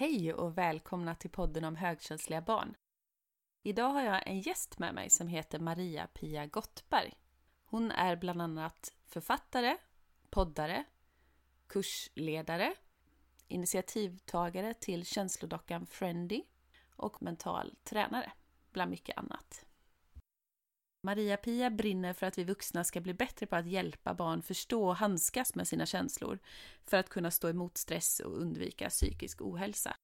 Hej och välkomna till podden om högkänsliga barn. Idag har jag en gäst med mig som heter Maria-Pia Gottberg. Hon är bland annat författare, poddare, kursledare, initiativtagare till känslodockan Friendy och mental tränare, bland mycket annat. Maria-Pia brinner för att vi vuxna ska bli bättre på att hjälpa barn förstå och handskas med sina känslor för att kunna stå emot stress och undvika psykisk ohälsa.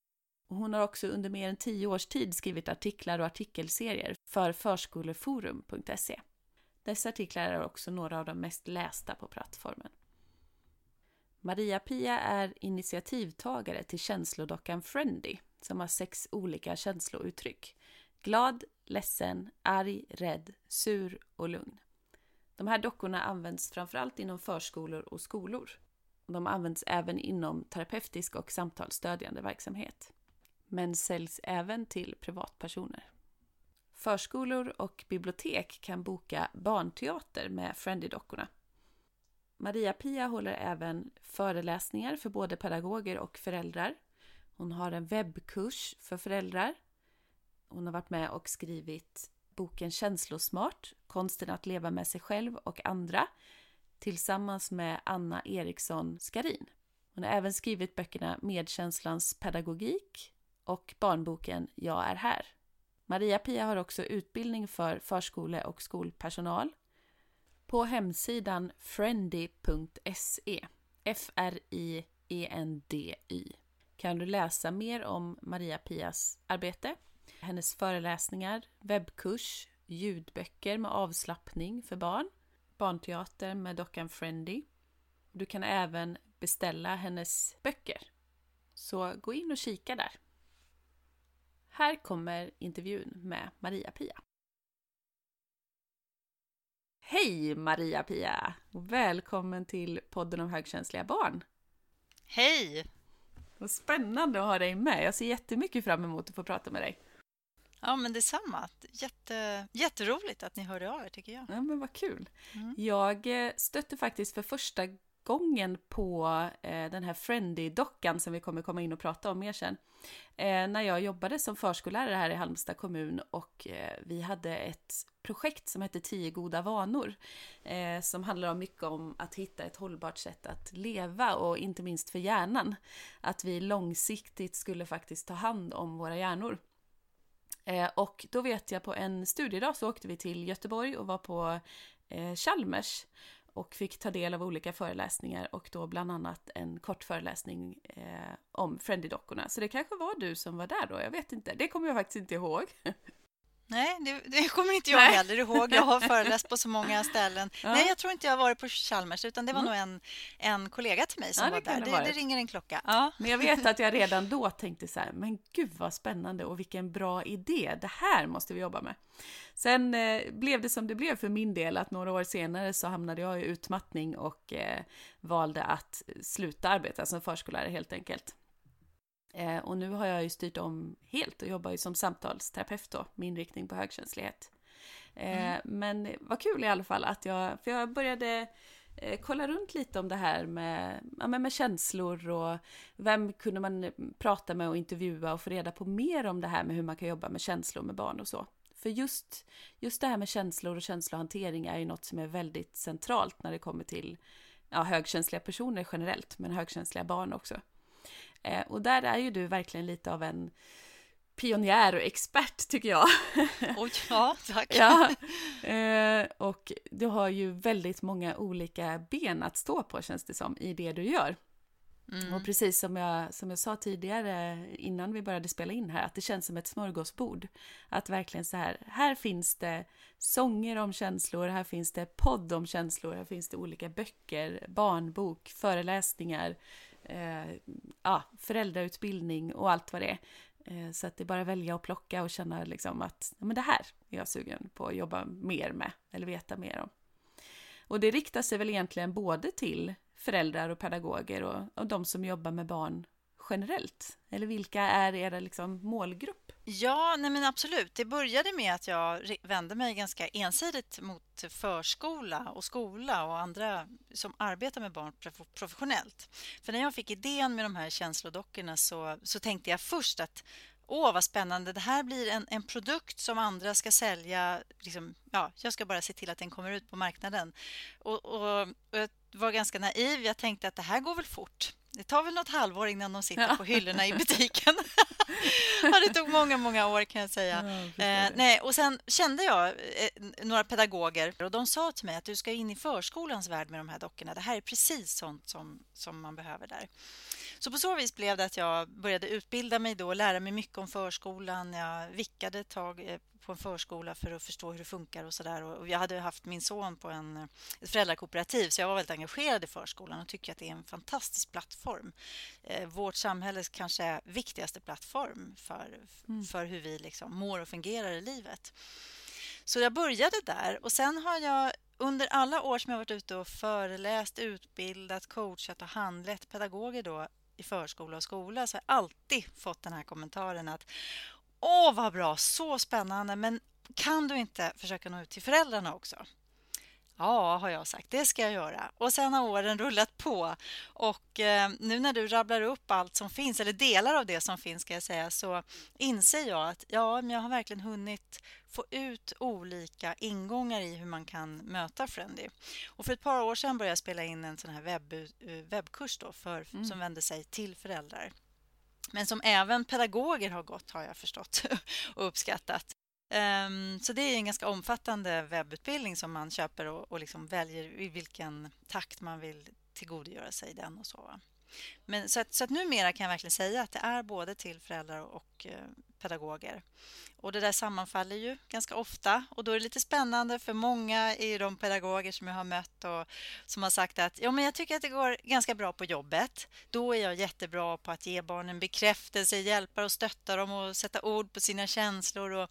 Och hon har också under mer än tio års tid skrivit artiklar och artikelserier för förskoleforum.se. Dessa artiklar är också några av de mest lästa på plattformen. Maria-Pia är initiativtagare till känslodockan Friendy som har sex olika känslouttryck. Glad, ledsen, arg, rädd, sur och lugn. De här dockorna används framförallt inom förskolor och skolor. De används även inom terapeutisk och samtalsstödjande verksamhet. Men säljs även till privatpersoner. Förskolor och bibliotek kan boka barnteater med Friendy-dockorna. Maria-Pia håller även föreläsningar för både pedagoger och föräldrar. Hon har en webbkurs för föräldrar hon har varit med och skrivit boken Känslosmart, konsten att leva med sig själv och andra tillsammans med Anna Eriksson Skarin. Hon har även skrivit böckerna Medkänslans pedagogik och barnboken Jag är här. Maria-Pia har också utbildning för förskole och skolpersonal. På hemsidan friendy.se F-R-I-E-N-D-Y kan du läsa mer om Maria-Pias arbete hennes föreläsningar, webbkurs, ljudböcker med avslappning för barn, barnteater med dockan Friendy. Du kan även beställa hennes böcker. Så gå in och kika där. Här kommer intervjun med Maria-Pia. Hej Maria-Pia! Välkommen till podden om högkänsliga barn. Hej! Vad spännande att ha dig med. Jag ser jättemycket fram emot att få prata med dig. Ja, men detsamma. Jätte, jätteroligt att ni hörde av er, tycker jag. Ja, men vad kul. Mm. Jag eh, stötte faktiskt för första gången på eh, den här Friendy-dockan som vi kommer komma in och prata om mer sen. Eh, när jag jobbade som förskollärare här i Halmstad kommun och eh, vi hade ett projekt som hette 10 goda vanor eh, som handlar om mycket om att hitta ett hållbart sätt att leva och inte minst för hjärnan. Att vi långsiktigt skulle faktiskt ta hand om våra hjärnor. Eh, och då vet jag på en studiedag så åkte vi till Göteborg och var på eh, Chalmers och fick ta del av olika föreläsningar och då bland annat en kort föreläsning eh, om Friendly-dockorna. Så det kanske var du som var där då, jag vet inte. Det kommer jag faktiskt inte ihåg. Nej, det, det kommer inte jag Nej. heller ihåg. Jag har föreläst på så många ställen. Ja. Nej, jag tror inte jag har varit på Chalmers, utan det var mm. nog en, en kollega till mig som ja, var där. Det, det, ringer en klocka. Ja. Men jag vet att jag redan då tänkte så här, men gud vad spännande och vilken bra idé. Det här måste vi jobba med. Sen eh, blev det som det blev för min del, att några år senare så hamnade jag i utmattning och eh, valde att sluta arbeta som förskollärare helt enkelt. Eh, och nu har jag ju styrt om helt och jobbar ju som samtalsterapeut då, med inriktning på högkänslighet. Eh, mm. Men vad kul i alla fall att jag, för jag började eh, kolla runt lite om det här med, ja, med känslor och vem kunde man prata med och intervjua och få reda på mer om det här med hur man kan jobba med känslor med barn och så. För just, just det här med känslor och känslohantering är ju något som är väldigt centralt när det kommer till ja, högkänsliga personer generellt, men högkänsliga barn också. Eh, och där är ju du verkligen lite av en pionjär och expert tycker jag. Oj, ja, tack. ja, eh, och du har ju väldigt många olika ben att stå på känns det som i det du gör. Mm. Och precis som jag, som jag sa tidigare innan vi började spela in här, att det känns som ett smörgåsbord. Att verkligen så här, här finns det sånger om känslor, här finns det podd om känslor, här finns det olika böcker, barnbok, föreläsningar, eh, ja, föräldrautbildning och allt vad det är. Eh, så att det är bara att välja och plocka och känna liksom att ja, men det här är jag sugen på att jobba mer med eller veta mer om. Och det riktar sig väl egentligen både till föräldrar och pedagoger och, och de som jobbar med barn generellt? Eller vilka är era liksom målgrupp? Ja, nej men absolut. Det började med att jag vände mig ganska ensidigt mot förskola och skola och andra som arbetar med barn professionellt. För när jag fick idén med de här känslodockorna så, så tänkte jag först att Åh, vad spännande. Det här blir en, en produkt som andra ska sälja. Liksom, ja, jag ska bara se till att den kommer ut på marknaden. Och, och, och jag var ganska naiv. Jag tänkte att det här går väl fort. Det tar väl något halvår innan de sitter ja. på hyllorna i butiken. ja, det tog många, många år kan jag säga. Ja, eh, nej, och sen kände jag eh, några pedagoger och de sa till mig att du ska in i förskolans värld med de här dockorna. Det här är precis sånt som, som man behöver där. Så på så vis blev det att jag började utbilda mig då och lära mig mycket om förskolan. Jag vickade ett tag eh, på en förskola för att förstå hur det funkar och sådär. Och jag hade haft min son på en, ett föräldrakooperativ så jag var väldigt engagerad i förskolan och tycker att det är en fantastisk plattform. Eh, vårt samhälles kanske viktigaste plattform för, mm. för hur vi liksom mår och fungerar i livet. Så jag började där och sen har jag under alla år som jag varit ute och föreläst, utbildat, coachat och handlett pedagoger då i förskola och skola så har jag alltid fått den här kommentaren att Åh, vad bra! Så spännande! Men kan du inte försöka nå ut till föräldrarna också? Ja, har jag sagt. Det ska jag göra. Och sen har åren rullat på. Och eh, nu när du rabblar upp allt som finns, eller delar av det som finns, ska jag säga, så inser jag att ja, men jag har verkligen hunnit få ut olika ingångar i hur man kan möta Friendly. Och för ett par år sedan började jag spela in en sån här webb, eh, webbkurs då för, mm. som vände sig till föräldrar. Men som även pedagoger har gått, har jag förstått och uppskattat. Ehm, så det är en ganska omfattande webbutbildning som man köper och, och liksom väljer i vilken takt man vill tillgodogöra sig den och så. Men, så, att, så att numera kan jag verkligen säga att det är både till föräldrar och eh, pedagoger. Och Det där sammanfaller ju ganska ofta och då är det lite spännande för många i de pedagoger som jag har mött och som har sagt att ja, men jag tycker att det går ganska bra på jobbet. Då är jag jättebra på att ge barnen bekräftelse, hjälpa och stötta dem och sätta ord på sina känslor. Och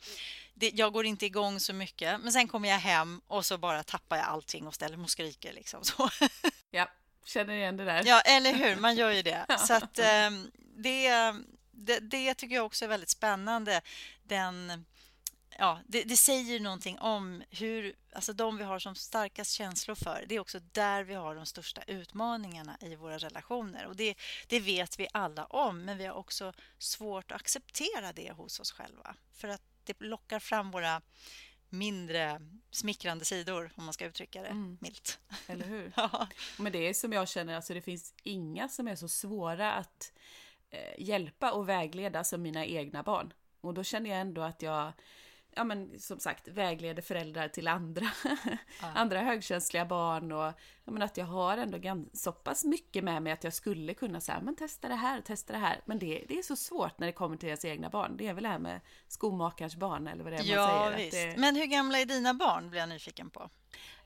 det, jag går inte igång så mycket, men sen kommer jag hem och så bara tappar jag allting och ställer mig och skriker. Liksom, så. Ja, känner igen det där. Ja, eller hur? Man gör ju det. Så att, eh, det, det, det, tycker jag också är väldigt spännande. Den, ja, det, det, säger någonting om hur, alltså de vi har som starkast känslor för, det är också där vi har de största utmaningarna i våra relationer. Och det, det vet vi alla om, men vi har också svårt att acceptera det hos oss själva. För att det lockar fram våra mindre smickrande sidor, om man ska uttrycka det mm. milt. Eller hur? ja. Men det är som jag känner, alltså det finns inga som är så svåra att hjälpa och vägleda som mina egna barn. Och då känner jag ändå att jag ja men som sagt vägleder föräldrar till andra, ja. andra högkänsliga barn och ja, men att jag har ändå så pass mycket med mig att jag skulle kunna säga men testa det här, testa det här. Men det, det är så svårt när det kommer till ens egna barn. Det är väl det här med skomakarens barn eller vad det är ja, man säger. Visst. Det... Men hur gamla är dina barn blir jag nyfiken på?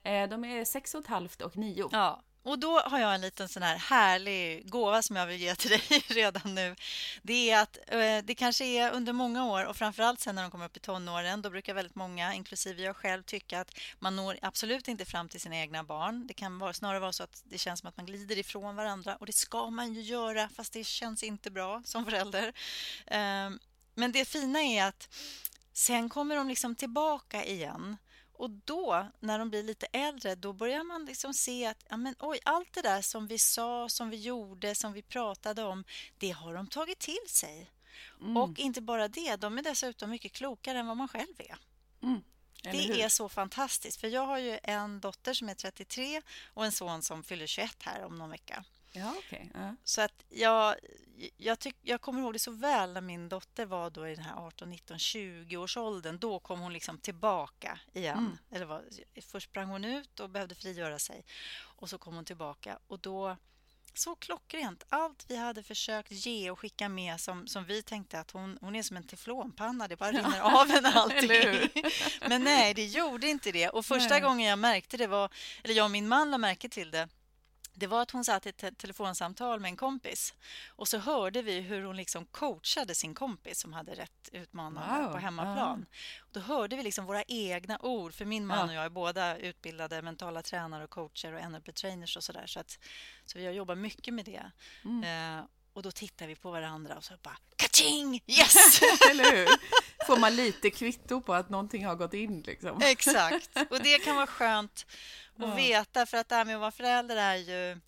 Eh, de är sex och ett halvt och nio. Ja, och då har jag en liten sån här härlig gåva som jag vill ge till dig redan nu. Det är att eh, det kanske är under många år och framförallt sen när de kommer upp i tonåren, då brukar väldigt många, inklusive jag själv, tycka att man når absolut inte fram till sina egna barn. Det kan vara, snarare vara så att det känns som att man glider ifrån varandra och det ska man ju göra, fast det känns inte bra som förälder. Ehm, men det fina är att sen kommer de liksom tillbaka igen och då, när de blir lite äldre, då börjar man liksom se att ja, men, oj, allt det där som vi sa, som vi gjorde, som vi pratade om, det har de tagit till sig. Mm. Och inte bara det, de är dessutom mycket klokare än vad man själv är. Mm. Det är så fantastiskt, för jag har ju en dotter som är 33 och en son som fyller 21 här om någon vecka. Ja, okay. Uh. Så att jag, jag, tyck, jag kommer ihåg det så väl när min dotter var då i den här 18, 19, 20 års åldern. Då kom hon liksom tillbaka igen. Mm. Eller var, först sprang hon ut och behövde frigöra sig. Och så kom hon tillbaka. Och då så klockrent. Allt vi hade försökt ge och skicka med som, som vi tänkte att hon, hon är som en teflonpanna, det bara rinner ja. av henne allting. Men nej, det gjorde inte det. Och första nej. gången jag märkte det var, eller jag och min man lade märke till det, det var att hon satt i ett telefonsamtal med en kompis och så hörde vi hur hon liksom coachade sin kompis som hade rätt utmanande wow. på hemmaplan. Ja. Då hörde vi liksom våra egna ord, för min man ja. och jag är båda utbildade mentala tränare och coacher och NLP-trainers och sådär. Så, att, så vi har jobbat mycket med det. Mm. Eh, och då tittar vi på varandra och så bara kaching! Yes! Eller hur? Får man lite kvitto på att någonting har gått in liksom. Exakt. Och det kan vara skönt att Ja. veta för att det här med att vara förälder är ju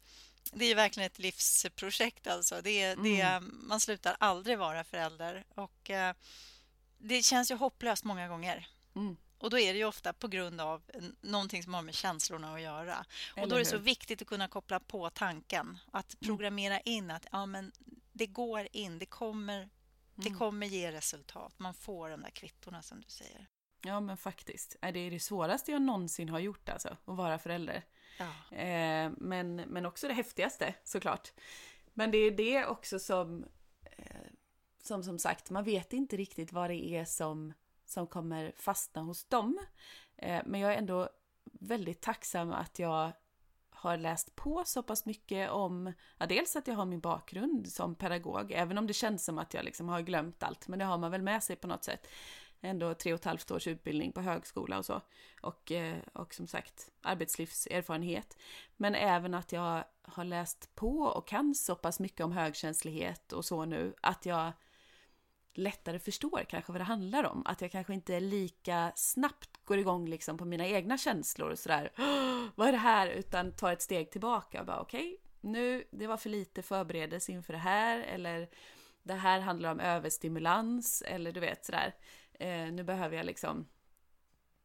det är verkligen ett livsprojekt alltså. Det, det, man slutar aldrig vara förälder och eh, det känns ju hopplöst många gånger. Mm. Och då är det ju ofta på grund av någonting som har med känslorna att göra. Och då Eller är det så hur? Mm. viktigt att kunna koppla på tanken. Att programmera in att ja, men det går in, det kommer, det Mm. kommer ge resultat. Man får de där kvittorna som du säger. Ja men faktiskt. Nej, Det är det svåraste jag någonsin har gjort alltså, att vara förälder. Ja. Eh, men, men också det häftigaste såklart. Men det är det också som, eh, som som sagt, man vet inte riktigt vad det är som, som kommer fastna hos dem. Eh, men jag är ändå väldigt tacksam att jag har läst på så pass mycket om, ja, dels att jag har min bakgrund som pedagog, även om det känns som att jag liksom har glömt allt, men det har man väl med sig på något sätt. Ändå tre och ett halvt års utbildning på högskola och så. Och, eh, och som sagt arbetslivserfarenhet. Men även att jag har läst på och kan så pass mycket om högkänslighet och så nu att jag lättare förstår kanske vad det handlar om. Att jag kanske inte lika snabbt går igång liksom på mina egna känslor och sådär. Vad är det här? Utan tar ett steg tillbaka och bara okej, nu, det var för lite förberedelse inför det här eller det här handlar om överstimulans eller du vet sådär. Eh, nu behöver jag liksom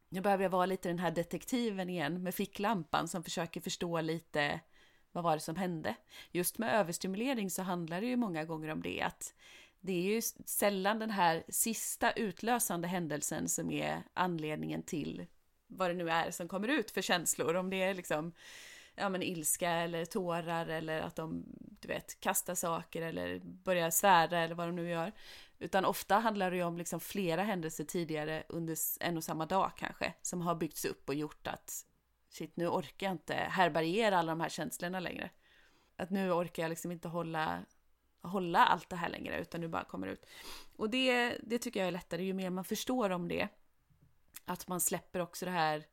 nu behöver jag vara lite den här detektiven igen med ficklampan som försöker förstå lite vad var det som hände. Just med överstimulering så handlar det ju många gånger om det att det är ju sällan den här sista utlösande händelsen som är anledningen till vad det nu är som kommer ut för känslor. Om det är liksom ja, men ilska eller tårar eller att de du vet, kastar saker eller börjar svära eller vad de nu gör. Utan ofta handlar det ju om liksom flera händelser tidigare under en och samma dag kanske som har byggts upp och gjort att shit, nu orkar jag inte härbärgera alla de här känslorna längre. Att nu orkar jag liksom inte hålla, hålla allt det här längre utan du bara kommer ut. Och det, det tycker jag är lättare ju mer man förstår om det. Att man släpper också det här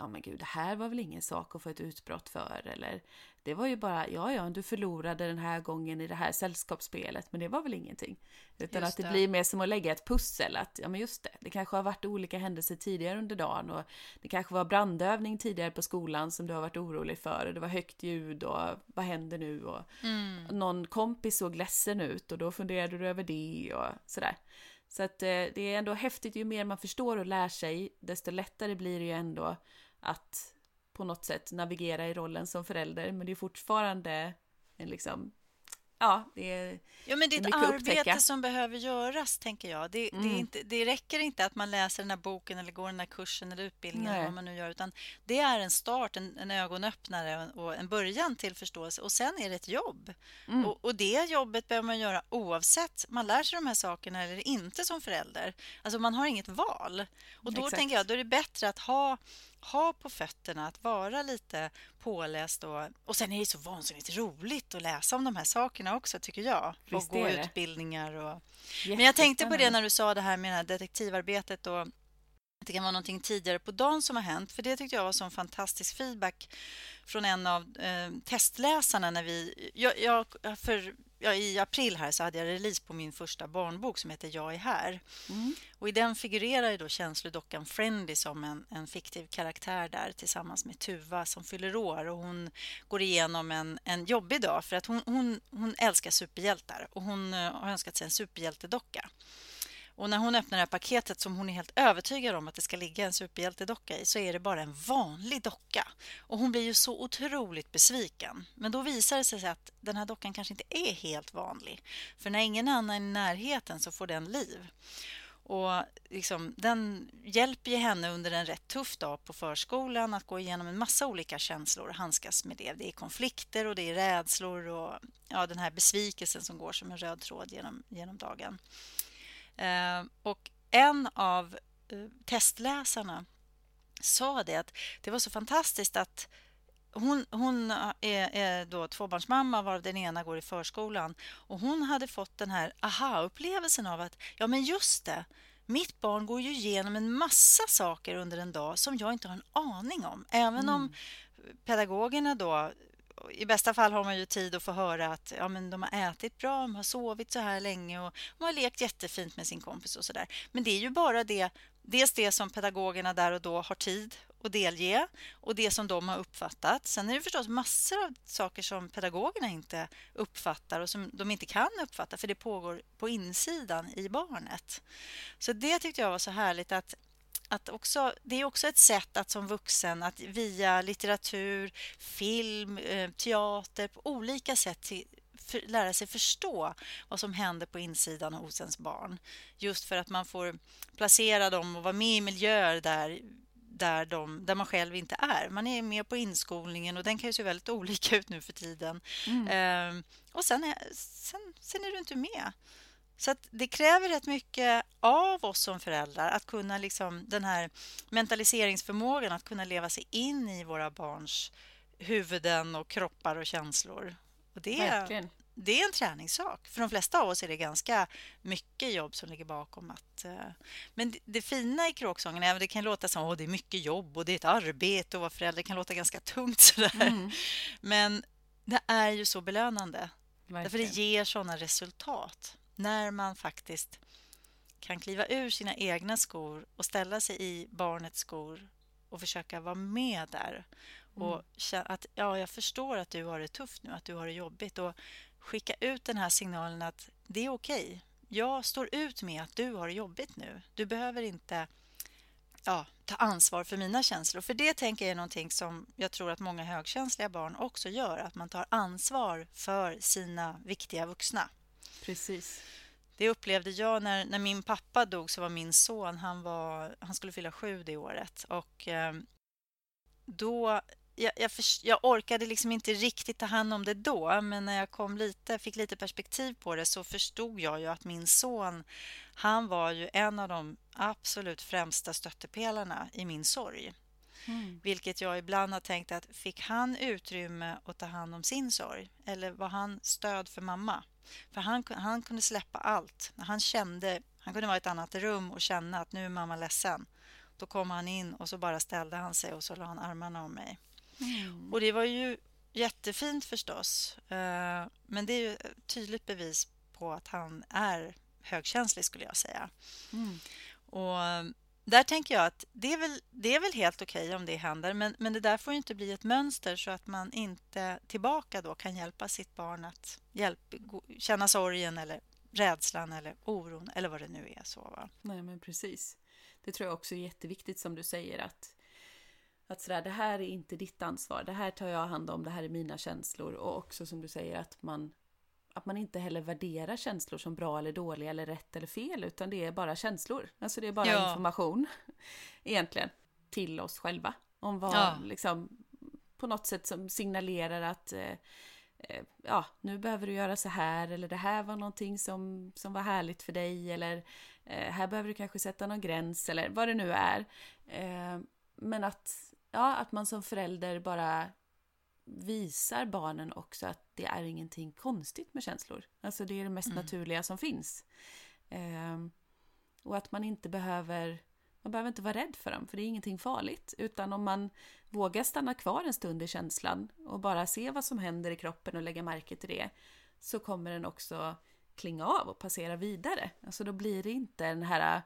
ja men gud, det här var väl ingen sak att få ett utbrott för eller det var ju bara, ja ja, du förlorade den här gången i det här sällskapsspelet, men det var väl ingenting. Utan Just att det, det. blir mer som att lägga ett pussel, att ja men just det, det kanske har varit olika händelser tidigare under dagen och det kanske var brandövning tidigare på skolan som du har varit orolig för och det var högt ljud och vad händer nu och Mm. någon kompis såg ledsen ut och då funderade du över det och sådär. Så att eh, det är ändå häftigt, ju mer man förstår och lär sig, desto lättare blir det ju ändå att på något sätt navigera i rollen som förälder. Men det är fortfarande en liksom, ja, det är, Ja, men det är ett upptäcka. arbete som behöver göras, tänker jag. Det, det, Mm. är inte, det räcker inte att man läser den här boken eller går den här kursen eller utbildningen, eller vad man nu gör, utan det är en start, en, en ögonöppnare och en början till förståelse. Och sen är det ett jobb. Mm. Och, och det jobbet behöver man göra oavsett man lär sig de här sakerna eller inte som förälder. Alltså man har inget val. Och då Exakt. tänker jag, då är det bättre att ha ha på fötterna, att vara lite påläst och, och sen är det så vansinnigt roligt att läsa om de här sakerna också tycker jag. Visst och gå utbildningar och... Men jag tänkte på det när du sa det här med det här detektivarbetet och det kan vara någonting tidigare på dagen som har hänt. För det tyckte jag var sån fantastisk feedback från en av eh, testläsarna när vi... Jag, jag, för, ja, I april här så hade jag release på min första barnbok som heter Jag är här. Mm. Och I den figurerar då känslodockan Friendly som en, en fiktiv karaktär där tillsammans med Tuva som fyller år. Och hon går igenom en, en jobbig dag för att hon, hon, hon älskar superhjältar och hon eh, har önskat sig en superhjältedocka. Och när hon öppnar det här paketet som hon är helt övertygad om att det ska ligga en superhjältedocka i så är det bara en vanlig docka. Och hon blir ju så otroligt besviken. Men då visar det sig att den här dockan kanske inte är helt vanlig. För när ingen annan är i närheten så får den liv. Och liksom, den hjälper ju henne under en rätt tuff dag på förskolan att gå igenom en massa olika känslor och handskas med det. Det är konflikter och det är rädslor och ja, den här besvikelsen som går som en röd tråd genom, genom dagen. Eh, och en av eh, testläsarna sa det att det var så fantastiskt att hon, hon är, är då tvåbarnsmamma varav den ena går i förskolan och hon hade fått den här aha-upplevelsen av att ja men just det, mitt barn går ju igenom en massa saker under en dag som jag inte har en aning om. Även om pedagogerna då i bästa fall har man ju tid att få höra att ja, men de har ätit bra, de har sovit så här länge och de har lekt jättefint med sin kompis och sådär. Men det är ju bara det, dels det som pedagogerna där och då har tid att delge och det som de har uppfattat. Sen är det förstås massor av saker som pedagogerna inte uppfattar och som de inte kan uppfatta för det pågår på insidan i barnet. Så det tyckte jag var så härligt att att också, det är också ett sätt att som vuxen att via litteratur, film, eh, teater på olika sätt till, för, lära sig förstå vad som händer på insidan hos ens barn. Just för att man får placera dem och vara med i miljöer där där, de, där man själv inte är. Man är med på inskolningen och den kan ju se väldigt olika ut nu för tiden. Mm. Ehm, och sen är, sen, sen är du inte med. Så det kräver rätt mycket av oss som föräldrar att kunna liksom, den här mentaliseringsförmågan att kunna leva sig in i våra barns huvuden och kroppar och känslor. Och det, Verkligen. det är en träningssak. För de flesta av oss är det ganska mycket jobb som ligger bakom. att... Uh, men det, det, fina i kråksången, även det kan låta som att det är mycket jobb och det är ett arbete och vara förälder kan låta ganska tungt sådär. Mm. Men det är ju så belönande. Verkligen. Därför det ger sådana resultat när man faktiskt kan kliva ur sina egna skor och ställa sig i barnets skor och försöka vara med där. Mm. Och att ja, jag förstår att du har det tufft nu, att du har det jobbigt och skicka ut den här signalen att det är okej. Okay. Jag står ut med att du har det jobbigt nu. Du behöver inte ja, ta ansvar för mina känslor. För det tänker jag är någonting som jag tror att många högkänsliga barn också gör. Att man tar ansvar för sina viktiga vuxna. Precis. Det upplevde jag när, när min pappa dog så var min son, han, var, han skulle fylla sju det året. Och eh, då jag, jag, för, jag, orkade liksom inte riktigt ta hand om det då men när jag kom lite, fick lite perspektiv på det så förstod jag ju att min son han var ju en av de absolut främsta stöttepelarna i min sorg. Mm. Vilket jag ibland har tänkt att fick han utrymme att ta hand om sin sorg eller var han stöd för mamma? För han, han kunde släppa allt. Han kände, han kunde vara i ett annat rum och känna att nu är mamma ledsen. Då kom han in och så bara ställde han sig och så la han armarna om mig. Mm. Och det var ju jättefint förstås. Eh, men det är ju ett tydligt bevis på att han är högkänslig skulle jag säga. Mm. Och där tänker jag att det är väl, det är väl helt okej okay om det händer men, men det där får inte bli ett mönster så att man inte tillbaka då kan hjälpa sitt barn att hjälp, känna sorgen eller rädslan eller oron eller vad det nu är. Så, va? Nej, men precis. Det tror jag också är jätteviktigt som du säger att att sådär, det här är inte ditt ansvar, det här tar jag hand om, det här är mina känslor och också som du säger att man att man inte heller värderar känslor som bra eller dåliga eller rätt eller fel utan det är bara känslor. Alltså det är bara ja. information egentligen till oss själva om vad ja. liksom på något sätt som signalerar att eh, eh, ja, nu behöver du göra så här eller det här var någonting som, som var härligt för dig eller eh, här behöver du kanske sätta någon gräns eller vad det nu är. Eh, men att, ja, att man som förälder bara visar barnen också att det är ingenting konstigt med känslor. Alltså det är det mest mm. naturliga som finns. Eh, och att man inte behöver man behöver inte vara rädd för dem, för det är ingenting farligt. Utan om man vågar stanna kvar en stund i känslan och bara se vad som händer i kroppen och lägga märke till det, så kommer den också klinga av och passera vidare. Alltså då blir det inte den här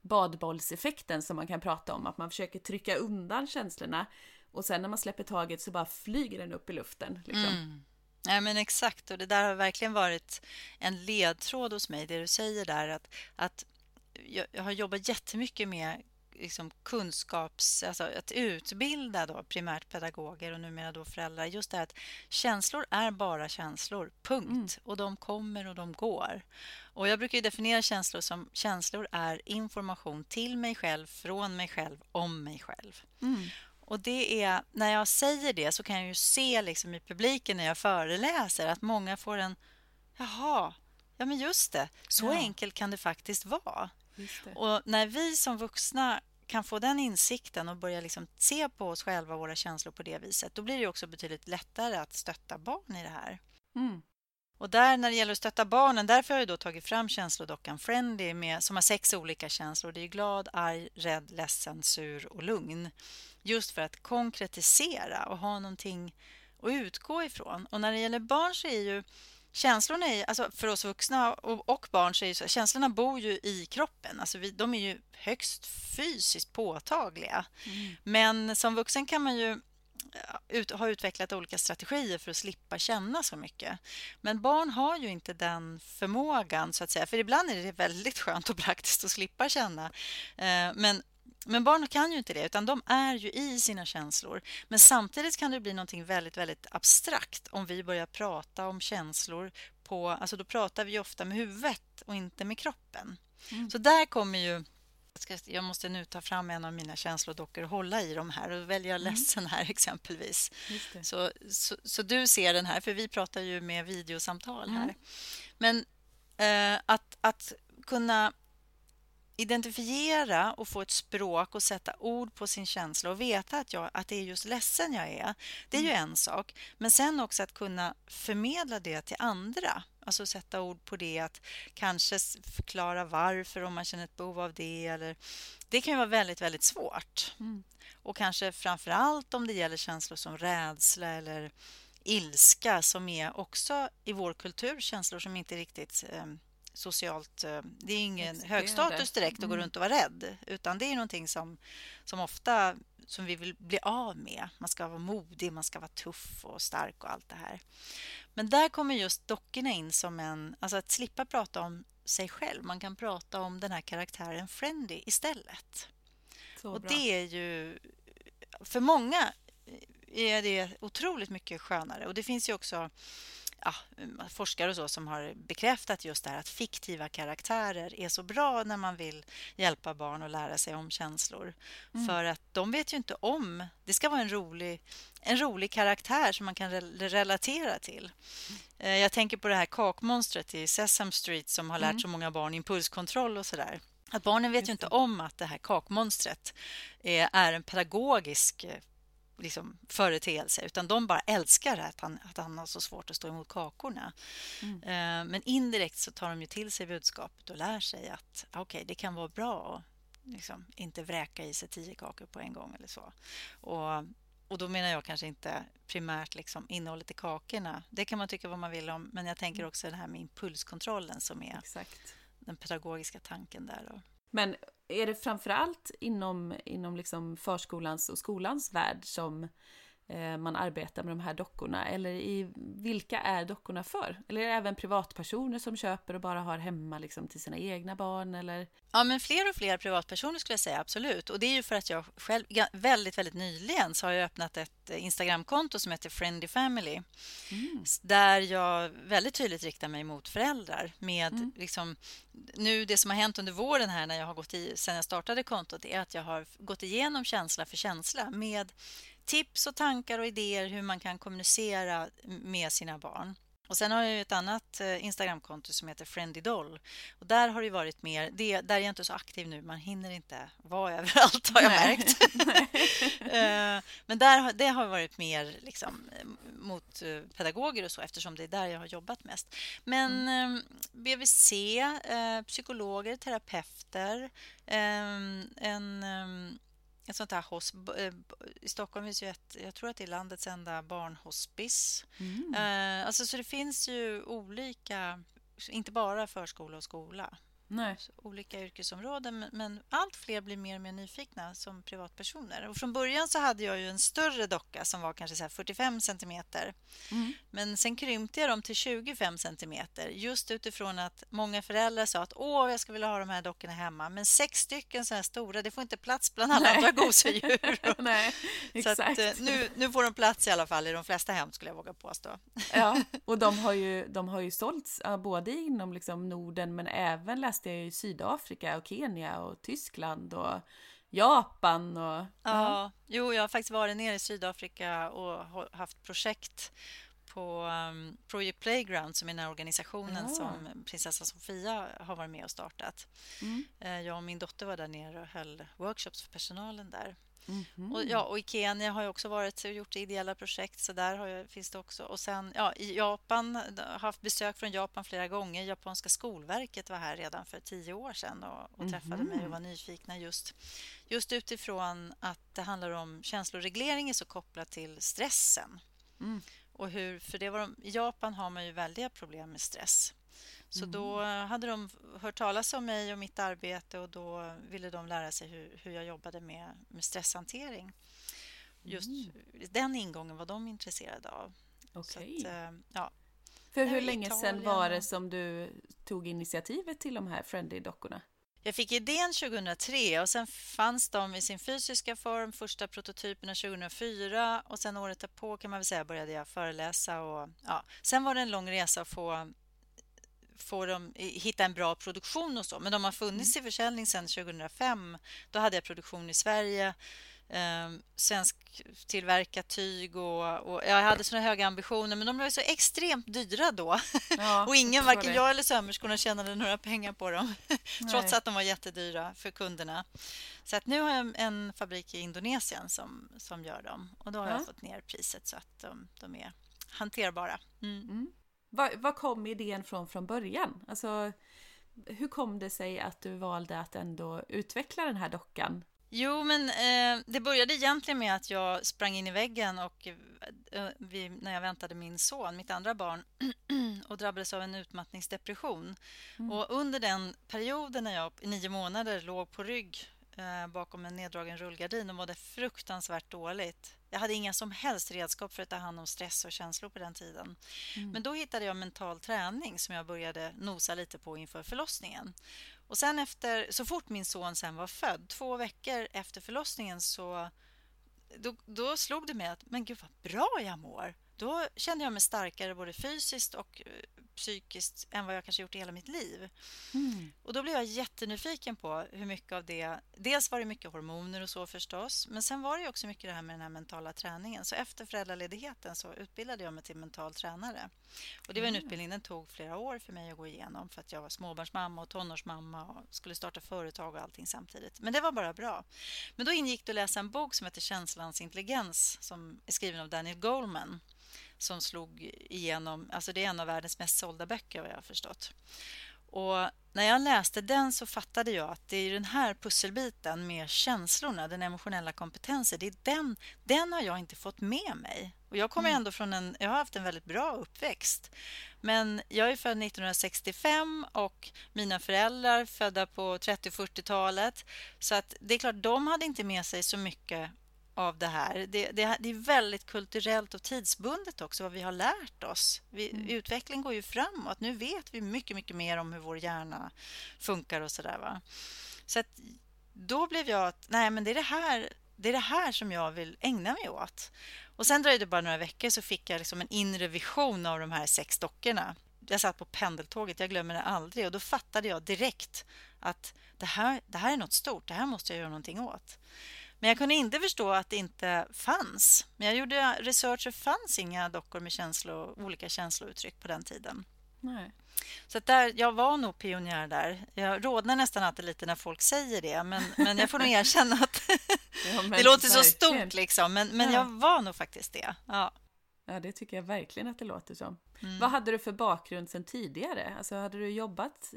badbollseffekten som man kan prata om, att man försöker trycka undan känslorna och sen när man släpper taget så bara flyger den upp i luften. Liksom. Mm. Ja, men exakt, och det där har verkligen varit en ledtråd hos mig, det du säger där. Att, att jag, jag har jobbat jättemycket med liksom kunskaps... Alltså att utbilda då primärt pedagoger och numera då föräldrar. Just det här att känslor är bara känslor, punkt. Mm. Och de kommer och de går. Och Jag brukar definiera känslor som känslor är information till mig själv, från mig själv, om mig själv. Mm. Och det är, när jag säger det så kan jag ju se liksom i publiken när jag föreläser att många får en Jaha, ja men just det, så ja. enkelt kan det faktiskt vara. Det. Och när vi som vuxna kan få den insikten och börja liksom se på oss själva och våra känslor på det viset, då blir det också betydligt lättare att stötta barn i det här. Mm. Och där när det gäller att stötta barnen, därför har jag då tagit fram känslodockan Friendly med, som har sex olika känslor. Det är glad, arg, rädd, ledsen, sur och lugn. Just för att konkretisera och ha någonting att utgå ifrån. Och när det gäller barn så är ju känslorna, är, alltså för oss vuxna och, och barn, så är så, känslorna bor ju i kroppen. Alltså vi, de är ju högst fysiskt påtagliga. Mm. Men som vuxen kan man ju ut, har utvecklat olika strategier för att slippa känna så mycket. Men barn har ju inte den förmågan, så att säga. För ibland är det väldigt skönt och praktiskt att slippa känna. Eh, men men barn kan ju inte det, utan de är ju i sina känslor. Men samtidigt kan det bli något väldigt, väldigt abstrakt om vi börjar prata om känslor på... Alltså då pratar vi ofta med huvudet och inte med kroppen. Mm. Så där kommer ju jag måste nu ta fram en av mina känslodockor och hålla i de här. Och väljer jag mm. ledsen här exempelvis. Så, så, så, du ser den här, för vi pratar ju med videosamtal här. Mm. Men eh, att, att kunna identifiera och få ett språk och sätta ord på sin känsla och veta att, jag, att det är just ledsen jag är, det är ju mm. en sak. Men sen också att kunna förmedla det till andra. Alltså sätta ord på det, att kanske förklara varför om man känner ett behov av det. Eller, det kan ju vara väldigt, väldigt svårt. Mm. Och kanske framför allt om det gäller känslor som rädsla eller ilska som är också i vår kultur känslor som inte riktigt eh, socialt... Eh, det är ingen hög status direkt att mm. gå runt och vara rädd. Utan det är någonting som, som ofta som vi vill bli av med. Man ska vara modig, man ska vara tuff och stark och allt det här. Men där kommer just dockorna in som en... Alltså att slippa prata om sig själv. Man kan prata om den här karaktären Friendly istället. Så och bra. det är ju... För många är det otroligt mycket skönare. Och det finns ju också ja, forskare och så som har bekräftat just det här att fiktiva karaktärer är så bra när man vill hjälpa barn att lära sig om känslor. Mm. För att de vet ju inte om... Det ska vara en rolig, en rolig karaktär som man kan re relatera till. Mm. Jag tänker på det här kakmonstret i Sesame Street som har lärt mm. så många barn impulskontroll och sådär. Att barnen vet ju inte om att det här kakmonstret är en pedagogisk eh, liksom, företeelse utan de bara älskar att han, att han har så svårt att stå emot kakorna. Mm. Eh, men indirekt så tar de ju till sig budskapet och lär sig att okay, det kan vara bra att liksom, inte vräka i sig tio kakor på en gång eller så. Och, och då menar jag kanske inte primärt liksom innehållet i kakorna. Det kan man tycka vad man vill om, men jag tänker mm. också det här med impulskontrollen som är Exakt. den pedagogiska tanken där. Då. Men är det framförallt inom, inom liksom förskolans och skolans värld som eh, man arbetar med de här dockorna? Eller i vilka är dockorna för? Eller är det även privatpersoner som köper och bara har hemma liksom, till sina egna barn? Eller? Ja, men fler och fler privatpersoner skulle jag säga, absolut. Och det är ju för att jag själv väldigt, väldigt nyligen så har jag öppnat ett Instagramkonto som heter Friendly Family. Mm. Där jag väldigt tydligt riktar mig mot föräldrar med mm. liksom nu det som har hänt under våren här när jag har gått i sen jag startade kontot är att jag har gått igenom känsla för känsla med tips och tankar och idéer hur man kan kommunicera med sina barn. Och Sen har jag ett annat eh, Instagramkonto som heter Friendly Doll. Och där har det varit mer... Det, där är jag inte så aktiv nu. Man hinner inte vara överallt, har jag Nej. märkt. Eh, men där, det har varit mer liksom, mot eh, pedagoger och så eftersom det är där jag har jobbat mest. Men mm. BVC, psykologer, terapeuter, en ett sånt här hos, eh, I Stockholm finns ju ett, jag tror att det är landets enda barnhospice. Mm. Eh, alltså, så det finns ju olika, inte bara förskola och skola. Nej. olika yrkesområden. Men allt fler blir mer och mer nyfikna som privatpersoner. Och från början så hade jag ju en större docka som var kanske så 45 centimeter. Mm. Men sen krympte jag dem till 25 centimeter just utifrån att många föräldrar sa att åh, jag skulle vilja ha de här dockorna hemma. Men sex stycken så här stora, det får inte plats bland alla Nej. andra gosedjur. Nej, exakt. Så att, eh, nu, nu får de plats i alla fall i de flesta hem skulle jag våga påstå. Ja, och de har ju, de har ju sålts både inom liksom Norden men även läst läste jag i Sydafrika och Kenya och Tyskland och Japan och... Ja, ja. jo, jag har faktiskt varit nere i Sydafrika och haft projekt på um, Project Playground som är den här organisationen ja. som prinsessa Sofia har varit med och startat. Mm. Uh, jag och min dotter var där nere och höll workshops för personalen där. Mm och, ja, och i Kenya har jag också varit och gjort ideella projekt. Så där har jag, finns det också. Och sen ja, i Japan, har haft besök från Japan flera gånger. Japanska skolverket var här redan för tio år sedan och, och träffade mm mig och var nyfikna just, just utifrån att det handlar om känsloreglering är så kopplat till stressen. Mm. Och hur, för det var de, I Japan har man ju väldiga problem med stress. Så mm. då hade de hört talas om mig och mitt arbete och då ville de lära sig hur, hur jag jobbade med, med stresshantering. Just mm. den ingången var de intresserade av. Okej. Okay. Eh, ja. För hur länge sedan var det som du tog initiativet till de här Friendly-dockorna? Jag fick idén 2003 och sen fanns de i sin fysiska form, första prototyperna 2004 och sen året därpå kan man väl säga började jag föreläsa och ja. Sen var det en lång resa att få, få dem, hitta en bra produktion och så, men de har funnits mm. i försäljning sedan 2005. Då hade jag produktion i Sverige eh, svensktillverkat tyg och, och, jag hade såna höga ambitioner men de var så extremt dyra då. Ja, och ingen, varken jag eller sömmerskorna tjänade några pengar på dem trots att de var jättedyra för kunderna. Så att nu har jag en fabrik i Indonesien som, som gör dem och då har ja. jag fått ner priset så att de, de är hanterbara. Mm. Mm. Var, var kom idén från från början? Alltså, hur kom det sig att du valde att ändå utveckla den här dockan Jo, men eh, det började egentligen med att jag sprang in i väggen och eh, vi, när jag väntade min son, mitt andra barn och drabbades av en utmattningsdepression. Mm. Och under den perioden när jag i nio månader låg på rygg eh, bakom en neddragen rullgardin och mådde fruktansvärt dåligt. Jag hade inga som helst redskap för att ta hand om stress och känslor på den tiden. Mm. Men då hittade jag mental träning som jag började nosa lite på inför förlossningen. Och sen efter, så fort min son sen var född, två veckor efter förlossningen så då, då slog det mig att men gud vad bra jag mår. Då kände jag mig starkare både fysiskt och eh, psykiskt än vad jag kanske gjort i hela mitt liv. Mm. Och Då blev jag jättenyfiken på hur mycket av det... Dels var det mycket hormoner och så förstås men sen var det också mycket det här med den här mentala träningen. Så efter föräldraledigheten så utbildade jag mig till mental tränare. Och Det var en mm. utbildning den tog flera år för mig att gå igenom för att jag var småbarnsmamma och tonårsmamma och skulle starta företag och allting samtidigt. Men det var bara bra. Men då ingick det att läsa en bok som heter Känslans intelligens som är skriven av Daniel Goleman som slog igenom. Alltså det är en av världens mest sålda böcker vad jag har förstått. Och när jag läste den så fattade jag att det är den här pusselbiten med känslorna, den emotionella kompetensen, det är den, den har jag inte fått med mig. Och jag kommer mm. ändå från en, jag har haft en väldigt bra uppväxt. Men jag är född 1965 och mina föräldrar födda på 30 40-talet. Så att det är klart, de hade inte med sig så mycket av det här. Det, det, det, är väldigt kulturellt och tidsbundet också vad vi har lärt oss. Vi, mm. Utveckling går ju framåt. Nu vet vi mycket, mycket mer om hur vår hjärna funkar och sådär. Va? Så att, då blev jag att nej, men det är det här det är det här som jag vill ägna mig åt. Och Sen dröjde det bara några veckor så fick jag liksom en inre vision av de här sex dockorna. Jag satt på pendeltåget, jag glömmer det aldrig. Och Då fattade jag direkt att det här, det här är något stort. Det här måste jag göra någonting åt. Men jag kunde inte förstå att det inte fanns. Men jag gjorde research och fanns inga dockor med känslo, olika känslouttryck på den tiden. Nej. Så där, jag var nog pionjär där. Jag rådnar nästan alltid lite när folk säger det men, men jag får nog erkänna att ja, det låter så stort. Liksom, men, men ja. jag var nog faktiskt det. Ja. Ja, det tycker jag verkligen att det låter som. Mm. Vad hade du för bakgrund sen tidigare? Alltså, hade du jobbat,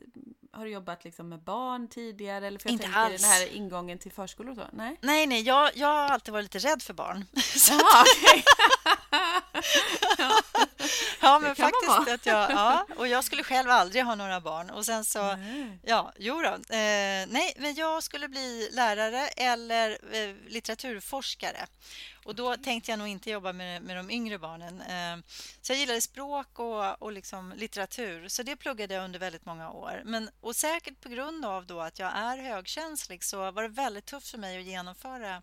har du jobbat liksom med barn tidigare? Eller för jag Inte tänker alls. den här ingången till förskolor och så? Nej, nej, nej jag, jag har alltid varit lite rädd för barn. Jaha, okay. ja. ja, men faktiskt att jag, ja, och jag skulle själv aldrig ha några barn. Och sen så, nej. ja, jo då, eh, nej, men jag skulle bli lärare eller eh, litteraturforskare. Och då tänkte jag nog inte jobba med, med de yngre barnen. Eh, så jag gillade språk och, och liksom litteratur, så det pluggade jag under väldigt många år. Men, och säkert på grund av då att jag är högkänslig så var det väldigt tufft för mig att genomföra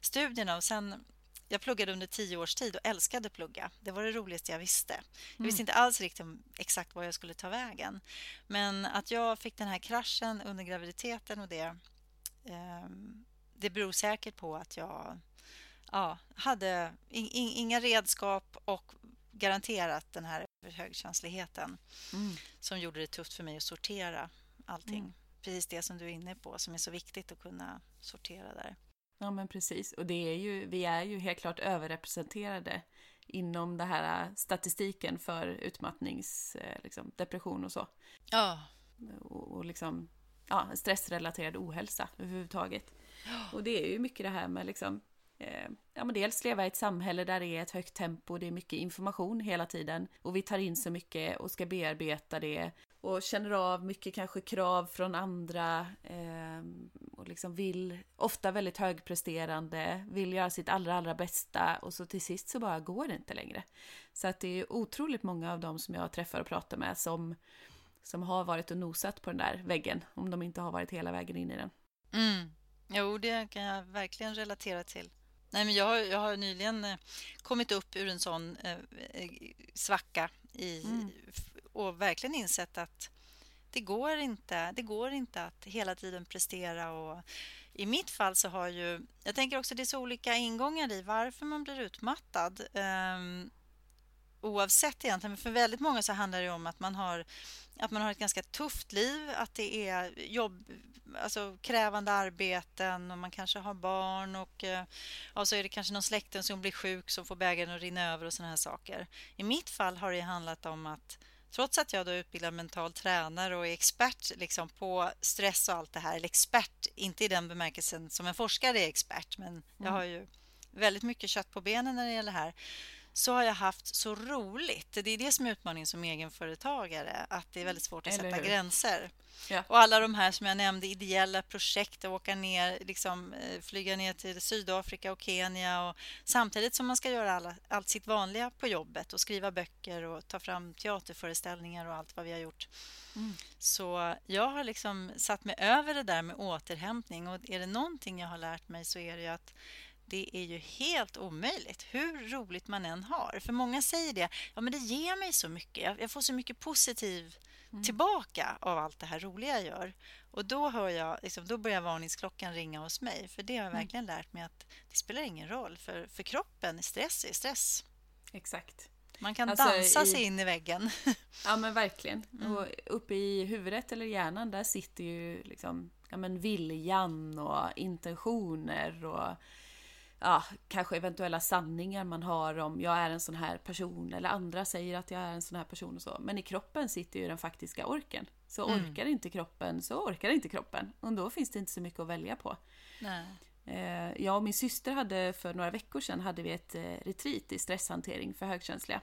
studierna. Och sen, jag pluggade under tio års tid och älskade plugga. Det var det roligaste jag visste. Jag visste mm. inte alls riktigt exakt var jag skulle ta vägen. Men att jag fick den här kraschen under graviditeten och det, eh, det beror säkert på att jag ja, hade in, inga redskap och garanterat den här högkänsligheten mm. som gjorde det tufft för mig att sortera allting. Mm. Precis det som du är inne på, som är så viktigt att kunna sortera där. Ja, men precis. Och det är ju, vi är ju helt klart överrepresenterade inom den här statistiken för utmattningsdepression eh, liksom, och så. Ja. Och, och liksom, ja, stressrelaterad ohälsa överhuvudtaget. Och det är ju mycket det här med liksom Eh, ja, men dels leva i ett samhälle där det är ett högt tempo, det är mycket information hela tiden och vi tar in så mycket och ska bearbeta det och känner av mycket kanske krav från andra eh, och liksom vill, ofta väldigt högpresterande, vill göra sitt allra, allra bästa och så till sist så bara går det inte längre. Så att det är otroligt många av dem som jag träffar och pratar med som, som har varit och nosat på den där väggen, om de inte har varit hela vägen in i den. Mm. Jo, det kan jag verkligen relatera till. Nej, men jag, har, jag har nyligen eh, kommit upp ur en sån eh, eh svacka i, mm. och verkligen insett att det går, inte, det går inte att hela tiden prestera. Och I mitt fall så har ju... Jag tänker också det är så olika ingångar i varför man blir utmattad. Um, oavsett egentligen. Men för väldigt många så handlar det om att man har, att man har ett ganska tufft liv, att det är jobb, alltså krävande arbeten och man kanske har barn och ja, eh, så är det kanske någon släkten som blir sjuk som får bägaren att rinna över och såna här saker. I mitt fall har det handlat om att trots att jag då är utbildad mental tränare och är expert liksom på stress och allt det här, eller expert, inte i den bemärkelsen som en forskare är expert, men jag mm. har ju väldigt mycket kött på benen när det gäller det här så har jag haft så roligt. Det är det som är utmaningen som egenföretagare, att det är väldigt svårt att sätta gränser. Ja. Och alla de här som jag nämnde, ideella projekt, att åka ner, liksom, eh, flyga ner till Sydafrika och Kenya och samtidigt som man ska göra alla, allt sitt vanliga på jobbet och skriva böcker och ta fram teaterföreställningar och allt vad vi har gjort. Mm. Så jag har liksom satt mig över det där med återhämtning och är det någonting jag har lärt mig så är det att det är ju helt omöjligt, hur roligt man än har. För många säger det, ja men det ger mig så mycket, jag får så mycket positiv mm. tillbaka av allt det här roliga jag gör. Och då, hör jag, liksom, då börjar varningsklockan ringa hos mig. För det har jag mm. verkligen lärt mig att det spelar ingen roll. För, för kroppen, stress är stress. Exakt. Man kan alltså, dansa i... sig in i väggen. Ja men verkligen. Mm. Och uppe i huvudet eller hjärnan där sitter ju liksom ja, men viljan och intentioner och ja, kanske eventuella sanningar man har om jag är en sån här person eller andra säger att jag är en sån här person och så. Men i kroppen sitter ju den faktiska orken. Så mm. orkar inte kroppen så orkar inte kroppen. Och då finns det inte så mycket att välja på. Nej. Eh, jag och min syster hade för några veckor sedan hade vi ett eh, retreat i stresshantering för högkänsliga.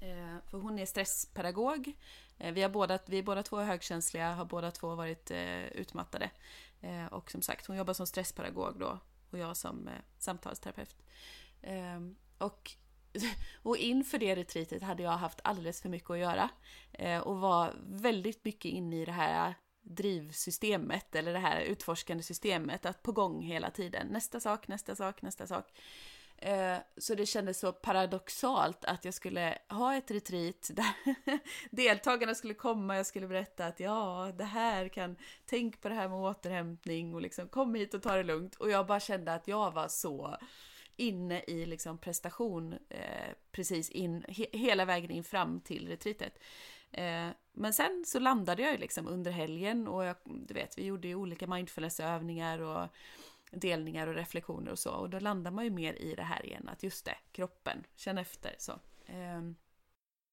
Eh, för hon är stresspedagog. Vi, har båda, vi är båda två högkänsliga, har båda två varit utmattade. Och som sagt, hon jobbar som stresspedagog då och jag som eh, samtalsterapeut. Eh, och, och inför det retreatet hade jag haft alldeles för mycket att göra eh, och var väldigt mycket inne i det här drivsystemet eller det här utforskande systemet, att på gång hela tiden. Nästa sak, nästa sak, nästa sak. Eh, så det kändes så paradoxalt att jag skulle ha ett retreat där deltagarna skulle komma, jag skulle berätta att ja, det här kan, tänk på det här med återhämtning och liksom kom hit och ta det lugnt. Och jag bara kände att jag var så inne i liksom prestation eh, precis in, he, hela vägen in fram till retreatet. Eh, men sen så landade jag ju liksom under helgen och jag, du vet, vi gjorde ju olika mindfulnessövningar och delningar och reflektioner och så. Och då landar man ju mer i det här igen, att just det, kroppen, känn efter. Så, ehm,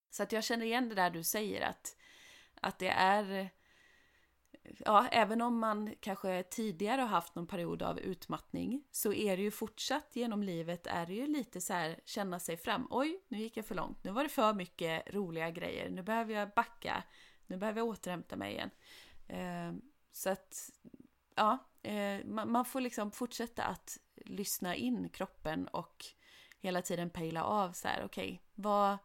så att jag känner igen det där du säger att, att det är Ja, även om man kanske tidigare har haft någon period av utmattning så är det ju fortsatt genom livet är det ju lite så här känna sig fram. Oj, nu gick jag för långt. Nu var det för mycket roliga grejer. Nu behöver jag backa. Nu behöver jag återhämta mig igen. Ehm, så att ja, Eh, man, man, får liksom fortsätta att lyssna in kroppen och hela tiden pejla av så här, okej, okay, vad,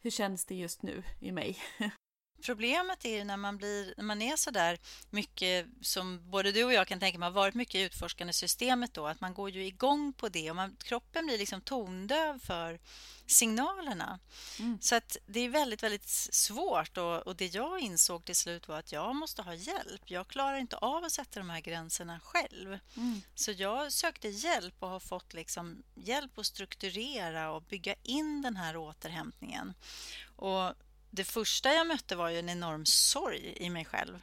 hur känns det just nu i mig? Problemet är ju när man, blir, när man är så där mycket som både du och jag kan tänka mig har varit mycket i utforskande systemet då, att man går ju igång på det och man, kroppen blir liksom tondöv för signalerna. Mm. Så att det är väldigt, väldigt svårt och, och, det jag insåg till slut var att jag måste ha hjälp. Jag klarar inte av att sätta de här gränserna själv. Mm. Så jag sökte hjälp och har fått liksom hjälp att strukturera och bygga in den här återhämtningen. Och det första jag mötte var ju en enorm sorg i mig själv.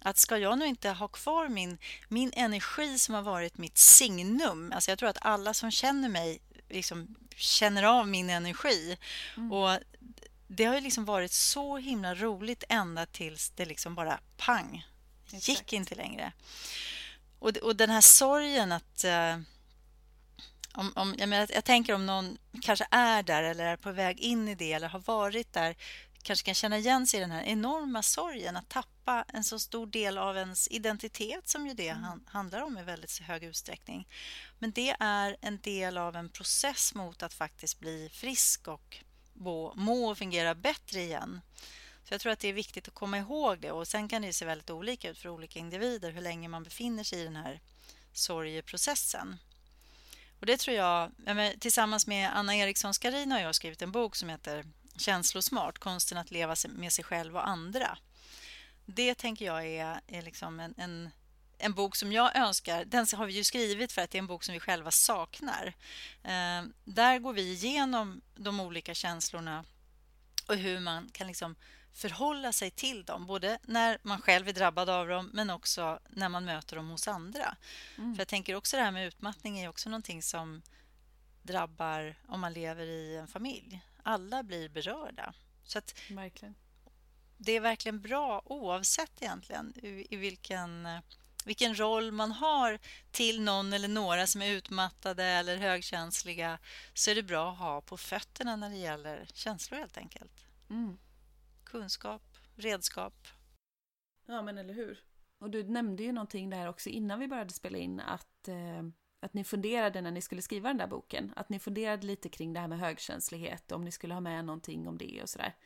Att ska jag nu inte ha kvar min, min energi som har varit mitt signum. Alltså jag tror att alla som känner mig liksom känner av min energi. Mm. Och Det har ju liksom varit så himla roligt ända tills det liksom bara pang, Exakt. gick inte längre. Och, och den här sorgen att... Om, om, jag, menar, jag tänker om någon kanske är där eller är på väg in i det eller har varit där kanske kan känna igen sig i den här enorma sorgen att tappa en så stor del av ens identitet som ju det mm. handlar om i väldigt hög utsträckning. Men det är en del av en process mot att faktiskt bli frisk och må och fungera bättre igen. Så Jag tror att det är viktigt att komma ihåg det. och Sen kan det se väldigt olika ut för olika individer hur länge man befinner sig i den här sorgeprocessen. Och det tror jag, tillsammans med Anna Eriksson Skarin har jag skrivit en bok som heter Känslosmart, konsten att leva med sig själv och andra. Det tänker jag är, är liksom en, en, en, bok som jag önskar. Den har vi ju skrivit för att det är en bok som vi själva saknar. Eh, där går vi igenom de olika känslorna och hur man kan liksom förhålla sig till dem. Både när man själv är drabbad av dem men också när man möter dem hos andra. Mm. För jag tänker också det här med utmattning är också någonting som drabbar om man lever i en familj. Alla blir berörda. Så att verkligen. Det är verkligen bra oavsett egentligen i, vilken, vilken roll man har till någon eller några som är utmattade eller högkänsliga så är det bra att ha på fötterna när det gäller känslor helt enkelt. Mm kunskap, redskap. Ja, men eller hur. Och du nämnde ju någonting där också innan vi började spela in att, eh, att ni funderade när ni skulle skriva den där boken. Att ni funderade lite kring det här med högkänslighet, om ni skulle ha med någonting om det och sådär.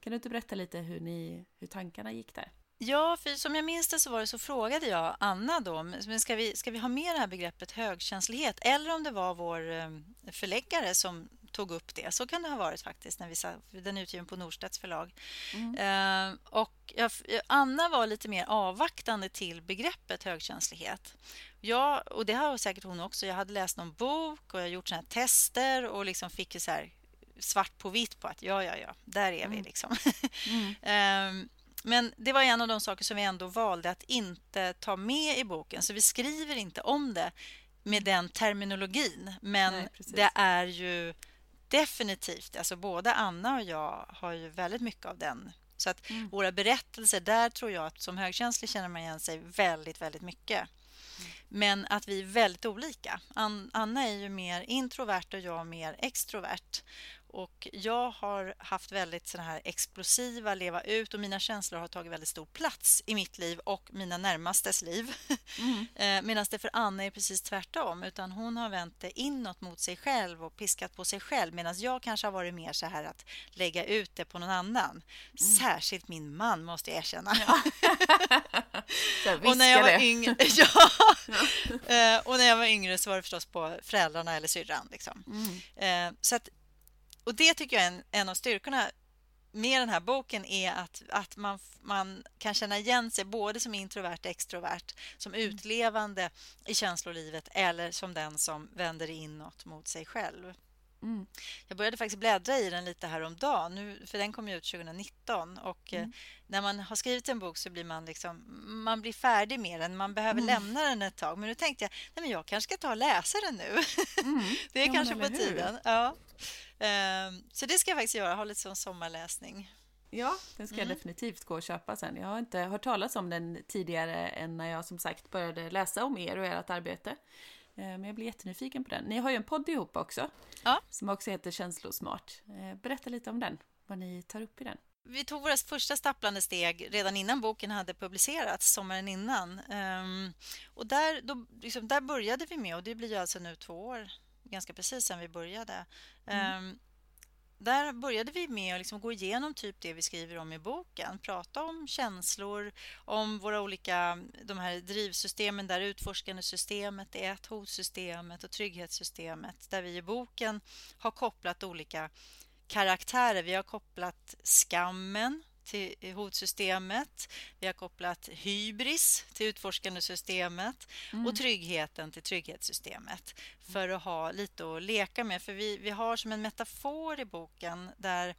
Kan du inte berätta lite hur, ni, hur tankarna gick där? Ja, för som jag minns det så var det så frågade jag Anna då, men ska vi, ska vi ha med det här begreppet högkänslighet? Eller om det var vår eh, förläggare som tog upp det. Så kan det ha varit faktiskt. när vi sa, Den är utgiven på Norstedts förlag. Mm. Eh, och jag, Anna var lite mer avvaktande till begreppet högkänslighet. Jag, och det har säkert hon också. Jag hade läst någon bok och jag gjort såna tester och liksom fick så svart på vitt på att ja, ja, ja, där är mm. vi. liksom. Mm. eh, men det var en av de saker som vi ändå valde att inte ta med i boken. Så vi skriver inte om det med den terminologin. Men Nej, det är ju definitivt, alltså både Anna och jag har ju väldigt mycket av den. Så att mm. våra berättelser, där tror jag att som högkänslig känner man igen sig väldigt, väldigt mycket. Mm. Men att vi är väldigt olika. Anna är ju mer introvert och jag mer extrovert. Och jag har haft väldigt såna här explosiva leva ut och mina känslor har tagit väldigt stor plats i mitt liv och mina närmastes liv. Mm. Eh, Medan det för Anna är precis tvärtom. Utan hon har vänt det inåt mot sig själv och piskat på sig själv. Medan jag kanske har varit mer så här att lägga ut det på någon annan. Mm. Särskilt min man måste jag erkänna. Ja. och när jag var yngre, ja. Eh, och när jag var yngre så var det förstås på föräldrarna eller syrran. Liksom. Mm. Eh, så att och det tycker jag är en, en av styrkorna med den här boken är att, att man, man kan känna igen sig både som introvert och extrovert, som mm. utlevande i känslolivet eller som den som vänder inåt mot sig själv. Mm. Jag började faktiskt bläddra i den lite häromdagen, nu, för den kom ut 2019. Och mm. När man har skrivit en bok så blir man, liksom, man blir färdig med den. Man behöver mm. lämna den ett tag. Men nu tänkte jag nej men jag kanske ska ta och läsa den nu. Mm. det är ja, kanske på tiden. Ja. Ehm, så det ska jag faktiskt göra, ha lite som sommarläsning. Ja, den ska mm. jag definitivt gå och köpa sen. Jag har inte hört talas om den tidigare än när jag som sagt började läsa om er och ert arbete. Ehm, men jag blir jättenyfiken på den. Ni har ju en podd ihop också, ja. som också heter Känslosmart. Ehm, berätta lite om den, vad ni tar upp i den. Vi tog våra första stapplande steg redan innan boken hade publicerats, sommaren innan. och där, då, liksom, där började vi med, och det blir ju alltså nu två år ganska precis sen vi började. Mm. Där började vi med att liksom gå igenom typ det vi skriver om i boken. Prata om känslor, om våra olika de här drivsystemen där utforskande systemet, är ett, hotsystemet och trygghetssystemet. Där vi i boken har kopplat olika karaktärer. Vi har kopplat skammen till hotsystemet. Vi har kopplat hybris till utforskande systemet mm. och tryggheten till trygghetssystemet för att ha lite att leka med. För vi, vi har som en metafor i boken där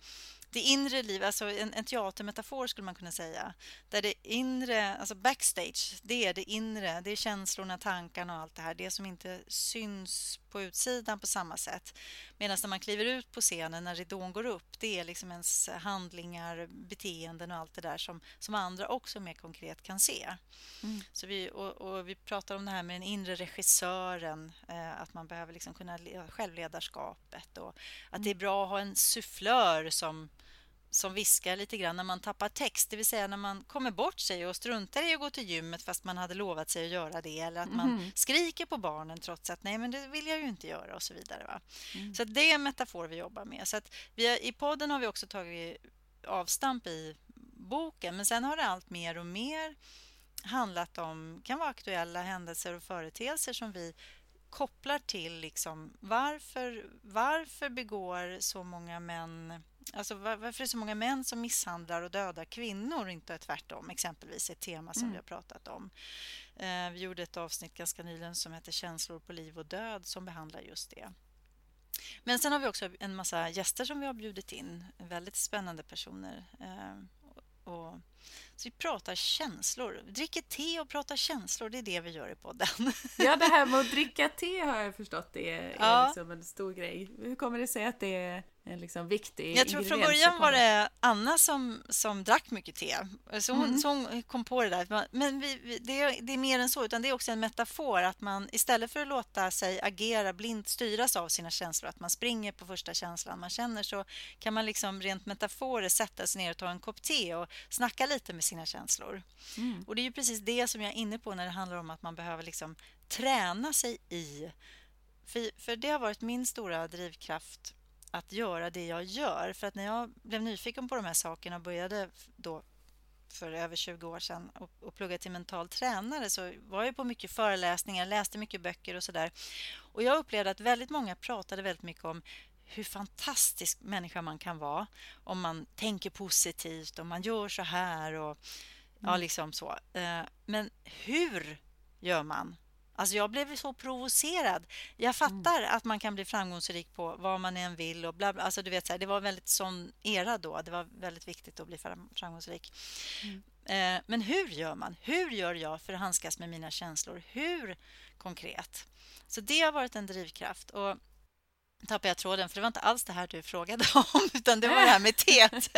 det inre livet, alltså en, en teatermetafor skulle man kunna säga. Där det inre, alltså backstage, det är det inre, det är känslorna, tankarna och allt det här. Det som inte syns på utsidan på samma sätt. Medan när man kliver ut på scenen, när ridån går upp, det är liksom ens handlingar, beteenden och allt det där som, som andra också mer konkret kan se. Mm. Så vi, och, och, vi pratar om det här med den inre regissören, eh, att man behöver liksom kunna självledarskapet och att mm. det är bra att ha en sufflör som som viskar lite grann när man tappar text, det vill säga när man kommer bort sig och struntar i att gå till gymmet fast man hade lovat sig att göra det eller att man mm. skriker på barnen trots att nej men det vill jag ju inte göra och så vidare. Va? Mm. Så det är en metafor vi jobbar med. Så att vi I podden har vi också tagit avstamp i boken men sen har det allt mer och mer handlat om, kan vara aktuella händelser och företeelser som vi kopplar till liksom, varför, varför begår så många män Alltså varför är det så många män som misshandlar och dödar kvinnor och inte tvärtom? Exempelvis ett tema som mm. vi har pratat om. Eh, vi gjorde ett avsnitt ganska nyligen som heter Känslor på liv och död som behandlar just det. Men sen har vi också en massa gäster som vi har bjudit in. Väldigt spännande personer. Eh, och så vi pratar känslor. Dricker te och pratar känslor. Det är det vi gör i podden. Ja, det här med att dricka te har jag förstått det är, ja. liksom en stor grej. Hur kommer det sig att det är en liksom viktig Jag tror från början var det Anna som, som drack mycket te. Så hon, mm. så hon kom på det där. Men vi, vi, det, är, det är mer än så, utan det är också en metafor att man istället för att låta sig agera blint styras av sina känslor, att man springer på första känslan man känner, så kan man liksom rent metaforiskt sätta sig ner och ta en kopp te och snacka lite med sina känslor. Mm. Och det är ju precis det som jag är inne på när det handlar om att man behöver liksom träna sig i för, för det har varit min stora drivkraft att göra det jag gör. För att när jag blev nyfiken på de här sakerna och började då för över 20 år sedan och, och plugga till mental tränare så var jag på mycket föreläsningar, läste mycket böcker och sådär. Och jag upplevde att väldigt många pratade väldigt mycket om hur fantastisk människa man kan vara om man tänker positivt, om man gör så här och ja, mm. liksom så. Eh, men hur gör man Alltså jag blev så provocerad. Jag fattar mm. att man kan bli framgångsrik på vad man än vill. och bla bla. Alltså du vet, så här, Det var väldigt sån era då. Det var väldigt viktigt att bli framgångsrik. Mm. Eh, men hur gör man? Hur gör jag för att handskas med mina känslor? Hur konkret? Så det har varit en drivkraft. Och tappade jag tråden, för det var inte alls det här du frågade om, utan det var det här med teet.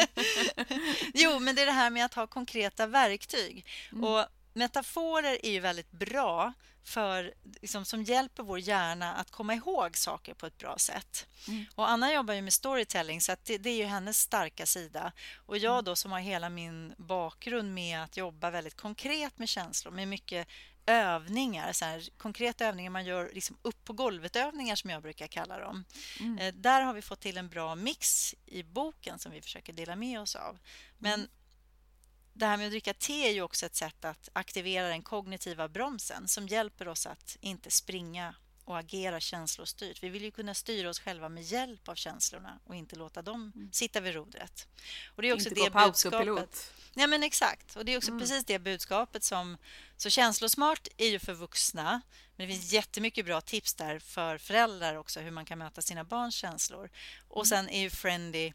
jo, men det är det här med att ha konkreta verktyg. Mm. Och metaforer är ju väldigt bra för, liksom, som hjälper vår hjärna att komma ihåg saker på ett bra sätt. Mm. Och Anna jobbar ju med storytelling, så det, det, är ju hennes starka sida. Och jag mm. då som har hela min bakgrund med att jobba väldigt konkret med känslor, med mycket övningar, så här, konkreta övningar man gör liksom upp på golvet-övningar som jag brukar kalla dem. Mm. Eh, där har vi fått till en bra mix i boken som vi försöker dela med oss av. Men mm det här med att dricka te är ju också ett sätt att aktivera den kognitiva bromsen som hjälper oss att inte springa och agera känslostyrt. Vi vill ju kunna styra oss själva med hjälp av känslorna och inte låta dem mm. sitta vid rodret. Och det är också inte det budskapet. Ja, men exakt. Och det är också mm. precis det budskapet som... Så känslosmart är ju för vuxna, men det finns jättemycket bra tips där för föräldrar också hur man kan möta sina barns känslor. Och mm. sen är ju Friendly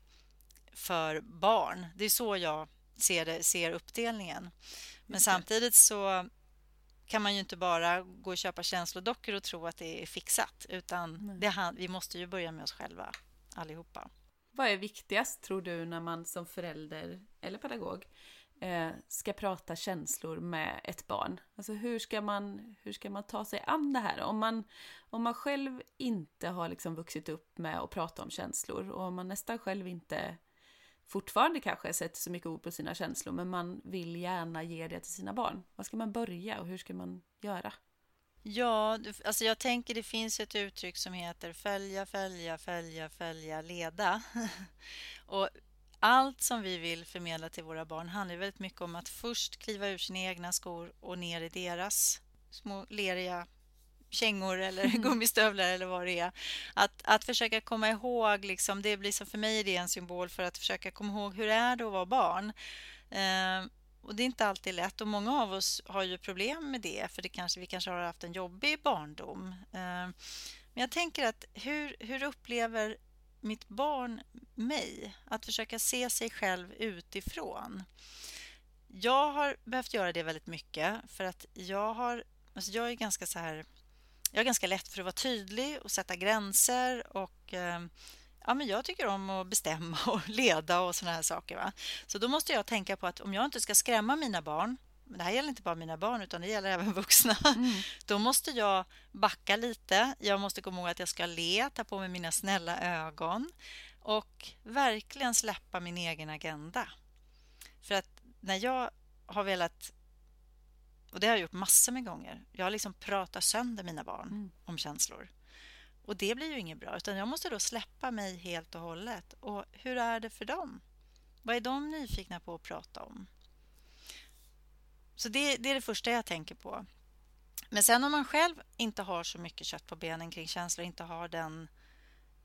för barn. Det är så jag ser, det, ser uppdelningen. Men samtidigt så kan man ju inte bara gå och köpa känslodockor och tro att det är fixat. Utan det, vi måste ju börja med oss själva, allihopa. Vad är viktigast, tror du, när man som förälder eller pedagog eh, ska prata känslor med ett barn? Alltså hur ska man, hur ska man ta sig an det här? Om man, om man själv inte har liksom vuxit upp med att prata om känslor och om man nästan själv inte fortfarande kanske sätter så mycket ord på sina känslor men man vill gärna ge det till sina barn. Var ska man börja och hur ska man göra? Ja, alltså jag tänker det finns ett uttryck som heter följa, följa, följa, följa, leda. och allt som vi vill förmedla till våra barn handlar väldigt mycket om att först kliva ur sina egna skor och ner i deras små leriga kängor eller mm. gummistövlar eller vad det är. Att, att försöka komma ihåg, liksom, det blir som för mig det är en symbol för att försöka komma ihåg hur är det att vara barn. Eh, och Det är inte alltid lätt och många av oss har ju problem med det för det kanske, vi kanske har haft en jobbig barndom. Eh, men jag tänker att hur, hur upplever mitt barn mig. Att försöka se sig själv utifrån. Jag har behövt göra det väldigt mycket för att jag har... Alltså jag är ganska så här... Jag är ganska lätt för att vara tydlig och sätta gränser och eh, ja, men jag tycker om att bestämma och leda och såna här saker. Va? Så då måste jag tänka på att om jag inte ska skrämma mina barn men det här gäller inte bara mina barn utan det gäller även vuxna. Mm. Då måste jag backa lite. Jag måste komma ihåg att jag ska le, ta på mig mina snälla ögon och verkligen släppa min egen agenda. För att när jag har velat och det har jag gjort massor med gånger. Jag har liksom pratat sönder mina barn mm. om känslor. Och det blir ju inget bra. Utan jag måste då släppa mig helt och hållet. Och hur är det för dem? Vad är de nyfikna på att prata om? Så det, det är det första jag tänker på. Men sen om man själv inte har så mycket kött på benen kring känslor, inte har den...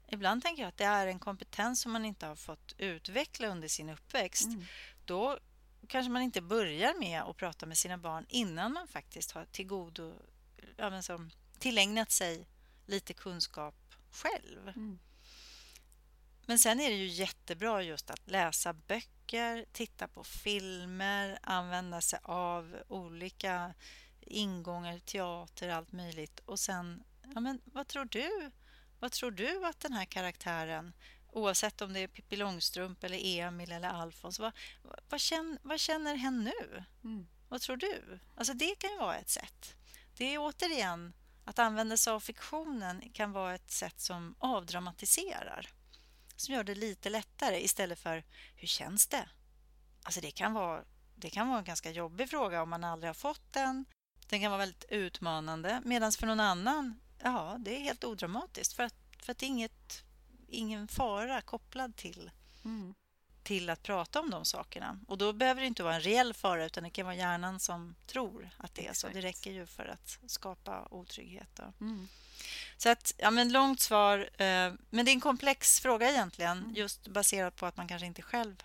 Ibland tänker jag att det är en kompetens som man inte har fått utveckla under sin uppväxt. Mm. Då kanske man inte börjar med att prata med sina barn innan man faktiskt har tillgodo, ja, men som, tillägnat sig lite kunskap själv. Mm. Men sen är det ju jättebra just att läsa böcker, titta på filmer, använda sig av olika ingångar, teater, allt möjligt. Och sen, ja men vad tror du? Vad tror du att den här karaktären, oavsett om det är Pippi Långstrump eller Emil eller Alfons, vad, vad, känner, vad känner hen nu? Mm. Vad tror du? Alltså det kan ju vara ett sätt. Det är återigen att använda sig av fiktionen kan vara ett sätt som avdramatiserar. Som gör det lite lättare istället för hur känns det? Alltså det kan vara, det kan vara en ganska jobbig fråga om man aldrig har fått den. Den kan vara väldigt utmanande medan för någon annan, ja, det är helt odramatiskt för att, för att det är inget, ingen fara kopplad till mm till att prata om de sakerna. Och Då behöver det inte vara en reell fara utan det kan vara hjärnan som tror att det är så. Det räcker ju för att skapa otrygghet. Mm. Så att, ja, men långt svar. Eh, men det är en komplex fråga egentligen mm. just baserat på att man kanske inte själv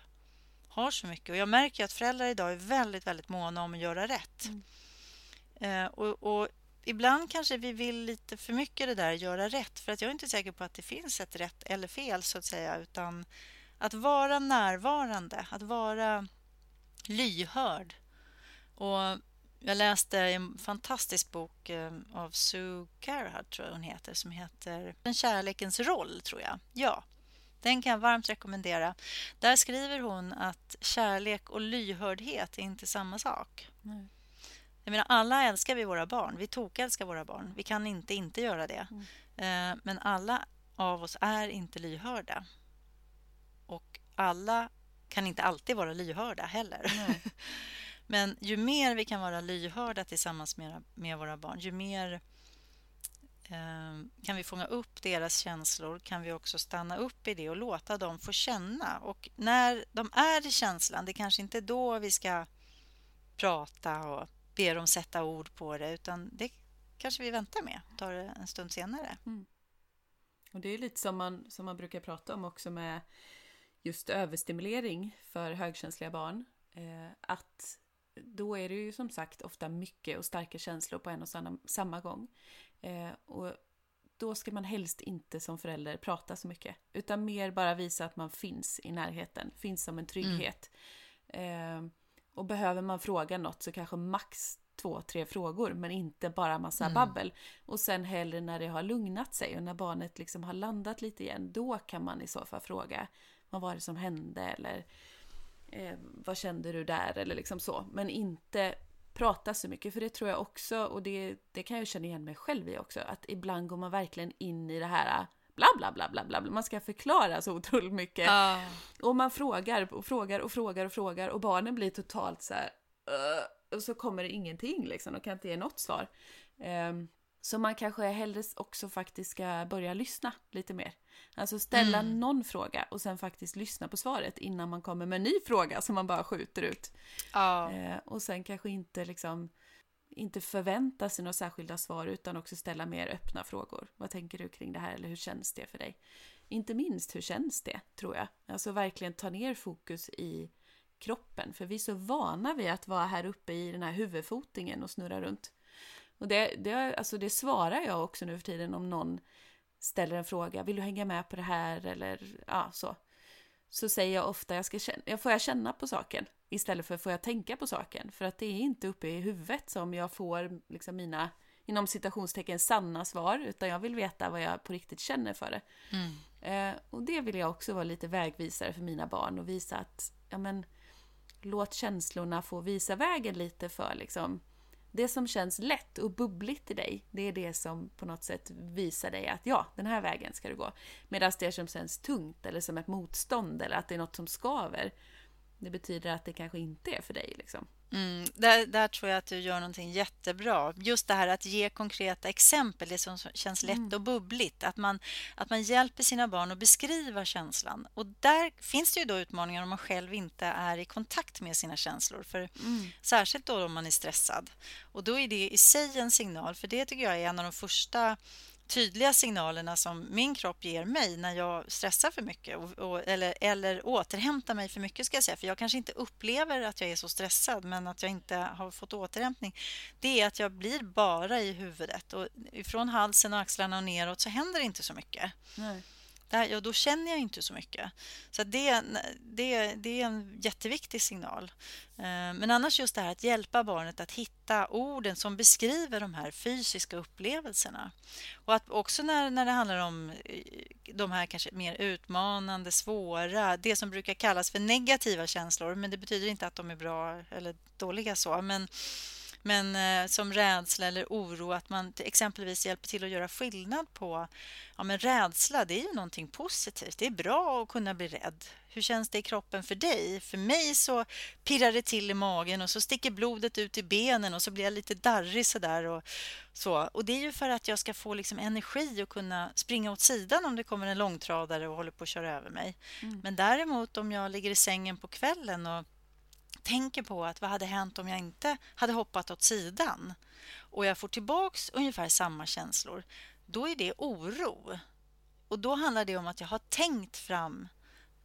har så mycket. Och Jag märker att föräldrar idag är väldigt, väldigt måna om att göra rätt. Mm. Eh, och, och, Ibland kanske vi vill lite för mycket det där göra rätt för att jag är inte säker på att det finns ett rätt eller fel så att säga utan att vara närvarande, att vara lyhörd. Och jag läste en fantastisk bok eh, av Sue Carhart, tror jag hon heter, som heter Den kärlekens roll, tror jag. Ja, den kan jag varmt rekommendera. Där skriver hon att kärlek och lyhördhet är inte samma sak. Nej. Jag menar, alla älskar vi våra barn. Vi tokälskar våra barn. Vi kan inte inte göra det. Mm. Eh, men alla av oss är inte lyhörda. Och alla kan inte alltid vara lyhörda heller. Men ju mer vi kan vara lyhörda tillsammans med, med våra barn, ju mer eh, kan vi fånga upp deras känslor kan vi också stanna upp i det och låta dem få känna. Och när de är i känslan, det är kanske inte då vi ska prata och be dem sätta ord på det utan det kanske vi väntar med tar det en stund senare. Mm. Och Det är lite som man, som man brukar prata om också med just överstimulering för högkänsliga barn. Eh, att då är det ju som sagt ofta mycket och starka känslor på en och samma gång. Eh, och då ska man helst inte som förälder prata så mycket. Utan mer bara visa att man finns i närheten, finns som en trygghet. Mm. Eh, och behöver man fråga något så kanske max två, tre frågor men inte bara massa mm. babbel. Och sen hellre när det har lugnat sig och när barnet liksom har landat lite igen, då kan man i så fall fråga vad var det som hände eller eh, vad kände du där eller liksom så. Men inte prata så mycket för det tror jag också och det, det kan jag känna igen mig själv i också att ibland går man verkligen in i det här bla bla bla bla bla, man ska förklara så otroligt mycket. Uh. Och man frågar och frågar och frågar och frågar och barnen blir totalt så här, uh, och så kommer det ingenting liksom, och kan inte ge något svar. Um, så man kanske hellre också faktiskt ska börja lyssna lite mer. Alltså ställa mm. någon fråga och sen faktiskt lyssna på svaret innan man kommer med en ny fråga som man bara skjuter ut. Ja. Eh, och sen kanske inte liksom inte förvänta sig några särskilda svar utan också ställa mer öppna frågor. Vad tänker du kring det här eller hur känns det för dig? Inte minst hur känns det, tror jag. Alltså verkligen ta ner fokus i kroppen, för vi är så vana vid att vara här uppe i den här huvudfotingen och snurra runt. Och det, det, alltså det svarar jag också nu för tiden om någon ställer en fråga, vill du hänga med på det här eller ja, så. Så säger jag ofta, jag ska känna, får jag känna på saken istället för får jag tänka på saken. För att det är inte uppe i huvudet som jag får liksom mina, inom citationstecken, sanna svar, utan jag vill veta vad jag på riktigt känner för det. Mm. Eh, och det vill jag också vara lite vägvisare för mina barn och visa att, ja men, låt känslorna få visa vägen lite för liksom det som känns lätt och bubbligt i dig, det är det som på något sätt visar dig att ja, den här vägen ska du gå. Medan det som känns tungt eller som ett motstånd eller att det är något som skaver, det betyder att det kanske inte är för dig. Liksom. Mm, där, där tror jag att du gör någonting jättebra. Just det här att ge konkreta exempel, det som känns lätt mm. och bubbligt. Att man, att man hjälper sina barn att beskriva känslan. Och där finns det ju då utmaningar om man själv inte är i kontakt med sina känslor. För mm. Särskilt då om man är stressad. Och då är det i sig en signal, för det tycker jag är en av de första tydliga signalerna som min kropp ger mig när jag stressar för mycket och, och, eller, eller återhämtar mig för mycket ska jag säga. För jag kanske inte upplever att jag är så stressad men att jag inte har fått återhämtning. Det är att jag blir bara i huvudet och ifrån halsen och axlarna och neråt så händer det inte så mycket. Nej här, ja, då känner jag inte så mycket. Så det, det, det är en jätteviktig signal. Eh, men annars just det här att hjälpa barnet att hitta orden som beskriver de här fysiska upplevelserna. Och att också när, när det handlar om eh, de här kanske mer utmanande, svåra, det som brukar kallas för negativa känslor, men det betyder inte att de är bra eller dåliga så. Men men eh, som rädsla eller oro, att man exempelvis hjälper till att göra skillnad på ja, men rädsla, det är ju någonting positivt. Det är bra att kunna bli rädd. Hur känns det i kroppen för dig? För mig så pirrar det till i magen och så sticker blodet ut i benen och så blir jag lite darrig sådär. Och, så. och det är ju för att jag ska få liksom energi och kunna springa åt sidan om det kommer en långtradare och håller på att köra över mig. Mm. Men däremot om jag ligger i sängen på kvällen och tänker på att vad hade hänt om jag inte hade hoppat åt sidan och jag får tillbaks ungefär samma känslor, då är det oro. Och då handlar det om att jag har tänkt fram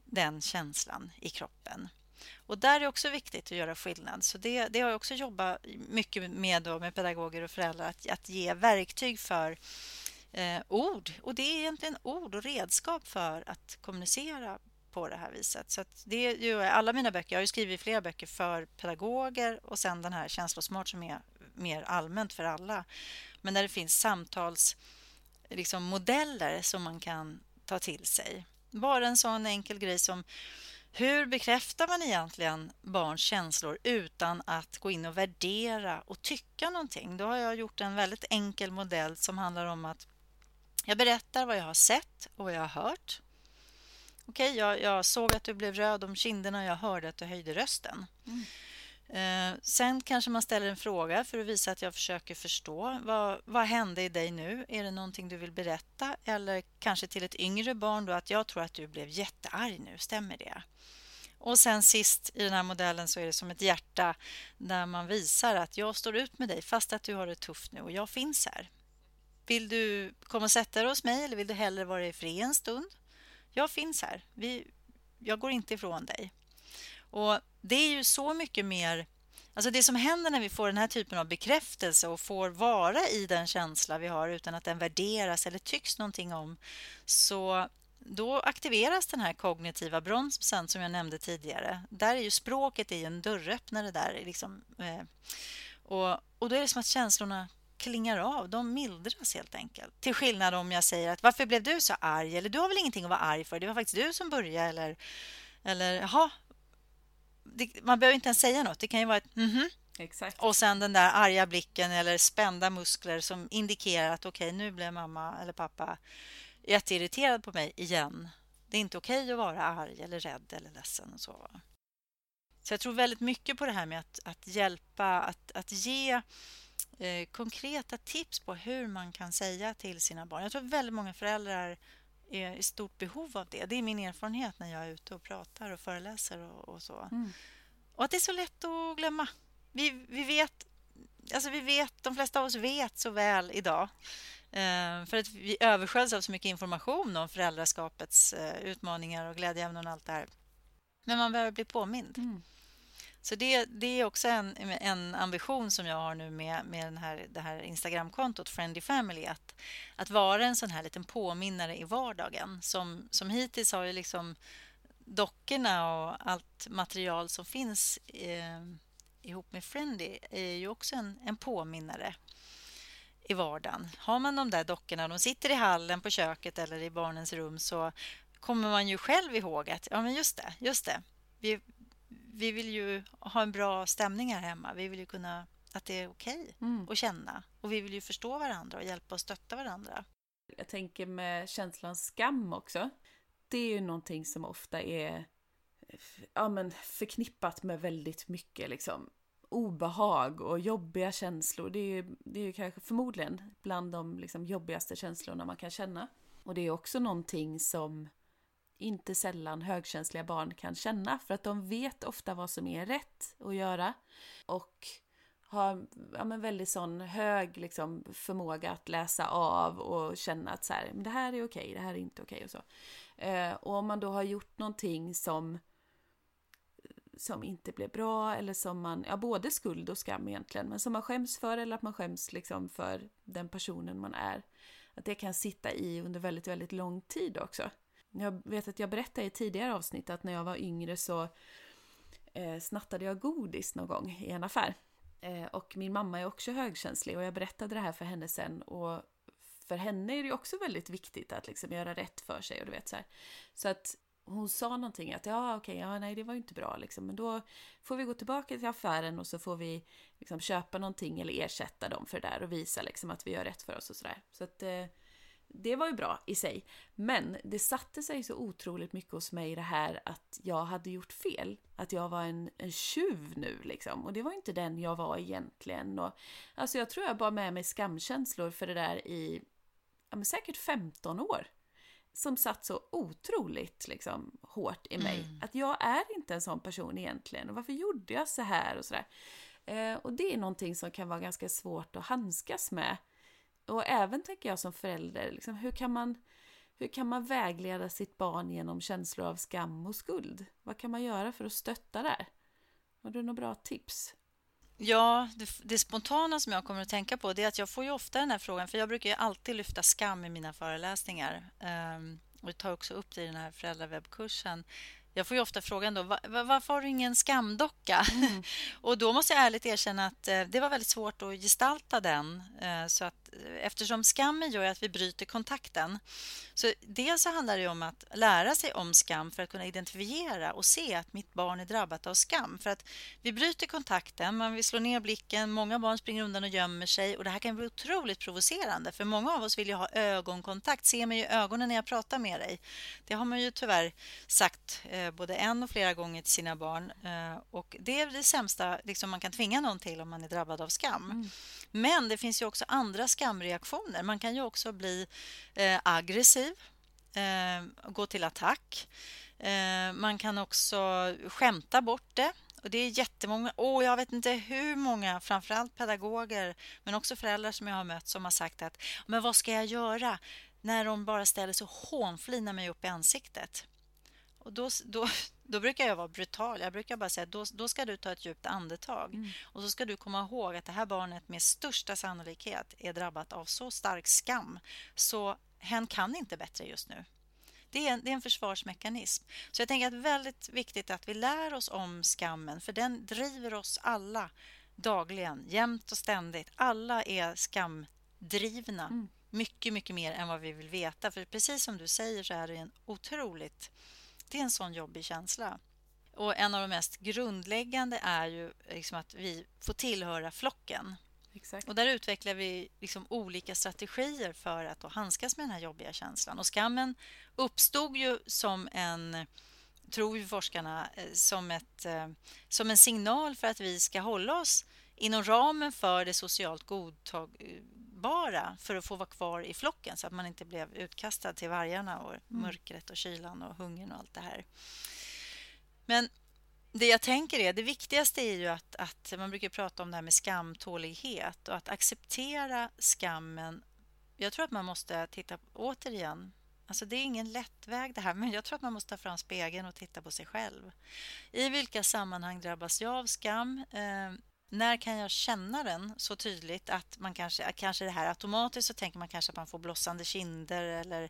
den känslan i kroppen. Och där är det också viktigt att göra skillnad. Så det, det har jag också jobbat mycket med då, med pedagoger och föräldrar, att, att ge verktyg för eh, ord. Och det är egentligen ord och redskap för att kommunicera på det här viset. Så det är ju alla mina böcker. Jag har ju skrivit flera böcker för pedagoger och sen den här Känslosmart som är mer allmänt för alla. Men där det finns samtals liksom, modeller som man kan ta till sig. Bara en sån enkel grej som hur bekräftar man egentligen barns känslor utan att gå in och värdera och tycka någonting? Då har jag gjort en väldigt enkel modell som handlar om att jag berättar vad jag har sett och vad jag har hört. Okej, okay, jag, jag, såg att du blev röd om kinderna och jag hörde att du höjde rösten. Mm. Eh, sen kanske man ställer en fråga för att visa att jag försöker förstå. Vad, vad hände i dig nu? Är det någonting du vill berätta? Eller kanske till ett yngre barn då att jag tror att du blev jättearg nu. Stämmer det? Och sen sist i den här modellen så är det som ett hjärta där man visar att jag står ut med dig fast att du har det tufft nu och jag finns här. Vill du komma och sätta dig hos mig eller vill du hellre vara i fred en stund? Jag finns här. Vi, jag går inte ifrån dig. Och Det är ju så mycket mer... Alltså det som händer när vi får den här typen av bekräftelse och får vara i den känsla vi har utan att den värderas eller tycks någonting om så då aktiveras den här kognitiva bromsen som jag nämnde tidigare. Där är ju språket är en dörröppnare där. Liksom, eh, och, och då är det som att känslorna klingar av, de mildras helt enkelt. Till skillnad om jag säger att varför blev du så arg? Eller du har väl ingenting att vara arg för? Det var faktiskt du som började. Eller, eller jaha, man behöver inte ens säga något. Det kan ju vara ett mhm. Mm Exakt. Och sen den där arga blicken eller spända muskler som indikerar att okej, okay, nu blev mamma eller pappa jätteirriterad på mig igen. Det är inte okej okay att vara arg eller rädd eller ledsen och så. Så jag tror väldigt mycket på det här med att, att hjälpa, att, att ge eh, konkreta tips på hur man kan säga till sina barn. Jag tror väldigt många föräldrar är i stort behov av det. Det är min erfarenhet när jag är ute och pratar och föreläser och, och så. Mm. Och att det är så lätt att glömma. Vi, vi vet, alltså vi vet, de flesta av oss vet så väl idag eh, för att vi översköljs av så mycket information om föräldraskapets eh, utmaningar och glädjeämnen och allt det här. Men man behöver bli påmind. Mm. Så det, det är också en, en ambition som jag har nu med, med den här, det här Instagramkontot Friendly Family att, att vara en sån här liten påminnare i vardagen. Som, som hittills har ju liksom dockorna och allt material som finns eh, ihop med Friendly är ju också en, en påminnare i vardagen. Har man de där dockorna, de sitter i hallen på köket eller i barnens rum så kommer man ju själv ihåg att ja men just det, just det. Vi, vi vill ju ha en bra stämning här hemma. Vi vill ju kunna att det är okej okay mm. att känna och vi vill ju förstå varandra och hjälpa och stötta varandra. Jag tänker med känslan skam också. Det är ju någonting som ofta är ja, men förknippat med väldigt mycket liksom obehag och jobbiga känslor. Det är ju, det är ju kanske förmodligen bland de liksom jobbigaste känslorna man kan känna. Och det är också någonting som inte sällan högkänsliga barn kan känna för att de vet ofta vad som är rätt att göra och har ja, men väldigt sån hög liksom, förmåga att läsa av och känna att så här, men det här är okej, det här är inte okej och så. Eh, och om man då har gjort någonting som som inte blev bra eller som man, ja både skuld och skam egentligen, men som man skäms för eller att man skäms liksom för den personen man är. Att det kan sitta i under väldigt, väldigt lång tid också. Jag vet att jag berättade i tidigare avsnitt att när jag var yngre så eh, snattade jag godis någon gång i en affär. Eh, och min mamma är också högkänslig och jag berättade det här för henne sen och för henne är det också väldigt viktigt att liksom göra rätt för sig och du vet så här. Så att hon sa någonting att ja okej, ja nej det var ju inte bra liksom. Men då får vi gå tillbaka till affären och så får vi liksom köpa någonting eller ersätta dem för det där och visa liksom att vi gör rätt för oss och sådär. Så att eh, det var ju bra i sig. Men det satte sig så otroligt mycket hos mig det här att jag hade gjort fel. Att jag var en, en tjuv nu liksom. Och det var inte den jag var egentligen. Och, alltså jag tror jag bar med mig skamkänslor för det där i ja, men säkert 15 år. Som satt så otroligt liksom, hårt i mig. Mm. Att jag är inte en sån person egentligen. Och varför gjorde jag så här och sådär. Eh, och det är någonting som kan vara ganska svårt att handskas med och även tänker jag som förälder, liksom, hur, kan man, hur kan man vägleda sitt barn genom känslor av skam och skuld? Vad kan man göra för att stötta där? Har du några bra tips? Ja, det, det, spontana som jag kommer att tänka på det är att jag får ju ofta den här frågan, för jag brukar ju alltid lyfta skam i mina föreläsningar. Um, och jag tar också upp det i den här föräldrawebbkursen. Jag får ju ofta frågan då, varför har du ingen skamdocka? Mm. och då måste jag ärligt erkänna att eh, det var väldigt svårt att gestalta den. Eh, så att eftersom skammen gör att vi bryter kontakten. Så dels så handlar det om att lära sig om skam för att kunna identifiera och se att mitt barn är drabbat av skam. För att vi bryter kontakten, man vill slå ner blicken, många barn springer undan och gömmer sig och det här kan bli otroligt provocerande för många av oss vill ju ha ögonkontakt, se mig i ögonen när jag pratar med dig. Det har man ju tyvärr sagt eh, både en och flera gånger till sina barn eh, och det är det sämsta liksom, man kan tvinga någon till om man är drabbad av skam. Mm. Men det finns ju också andra skamreaktioner. Man kan ju också bli eh, aggressiv, eh, gå till attack. Eh, man kan också skämta bort det. Och det är jättemånga, oh, jag vet inte hur många, framförallt pedagoger men också föräldrar som jag har mött som har sagt att men vad ska jag göra när de bara ställer sig och hånflinar mig upp i ansiktet? Och då, då, då brukar jag vara brutal. Jag brukar bara säga då, då ska du ta ett djupt andetag. Mm. Och så ska du komma ihåg att det här barnet med största sannolikhet är drabbat av så stark skam så hen kan inte bättre just nu. Det är, en, det är en försvarsmekanism. Så jag tänker att det är väldigt viktigt att vi lär oss om skammen för den driver oss alla dagligen, jämt och ständigt. Alla är skamdrivna. Mm. Mycket, mycket mer än vad vi vill veta. För precis som du säger så är det en otroligt är en sån jobbig känsla. Och En av de mest grundläggande är ju liksom att vi får tillhöra flocken. Exakt. Och Där utvecklar vi liksom olika strategier för att handskas med den här jobbiga känslan. Och Skammen uppstod ju som en tror ju forskarna, eh, som, ett, eh, som en signal för att vi ska hålla oss inom ramen för det socialt godtagbara för att få vara kvar i flocken så att man inte blev utkastad till vargarna och mm. mörkret och kylan och hungern och allt det här. Men det jag tänker är, det viktigaste är ju att, att man brukar prata om det här med skamtålighet och att acceptera skammen. Jag tror att man måste titta återigen Alltså det är ingen lätt väg det här, men jag tror att man måste ta fram spegeln och titta på sig själv. I vilka sammanhang drabbas jag av skam? När kan jag känna den så tydligt att man kanske, kanske det här automatiskt så tänker man kanske att man får blossande kinder eller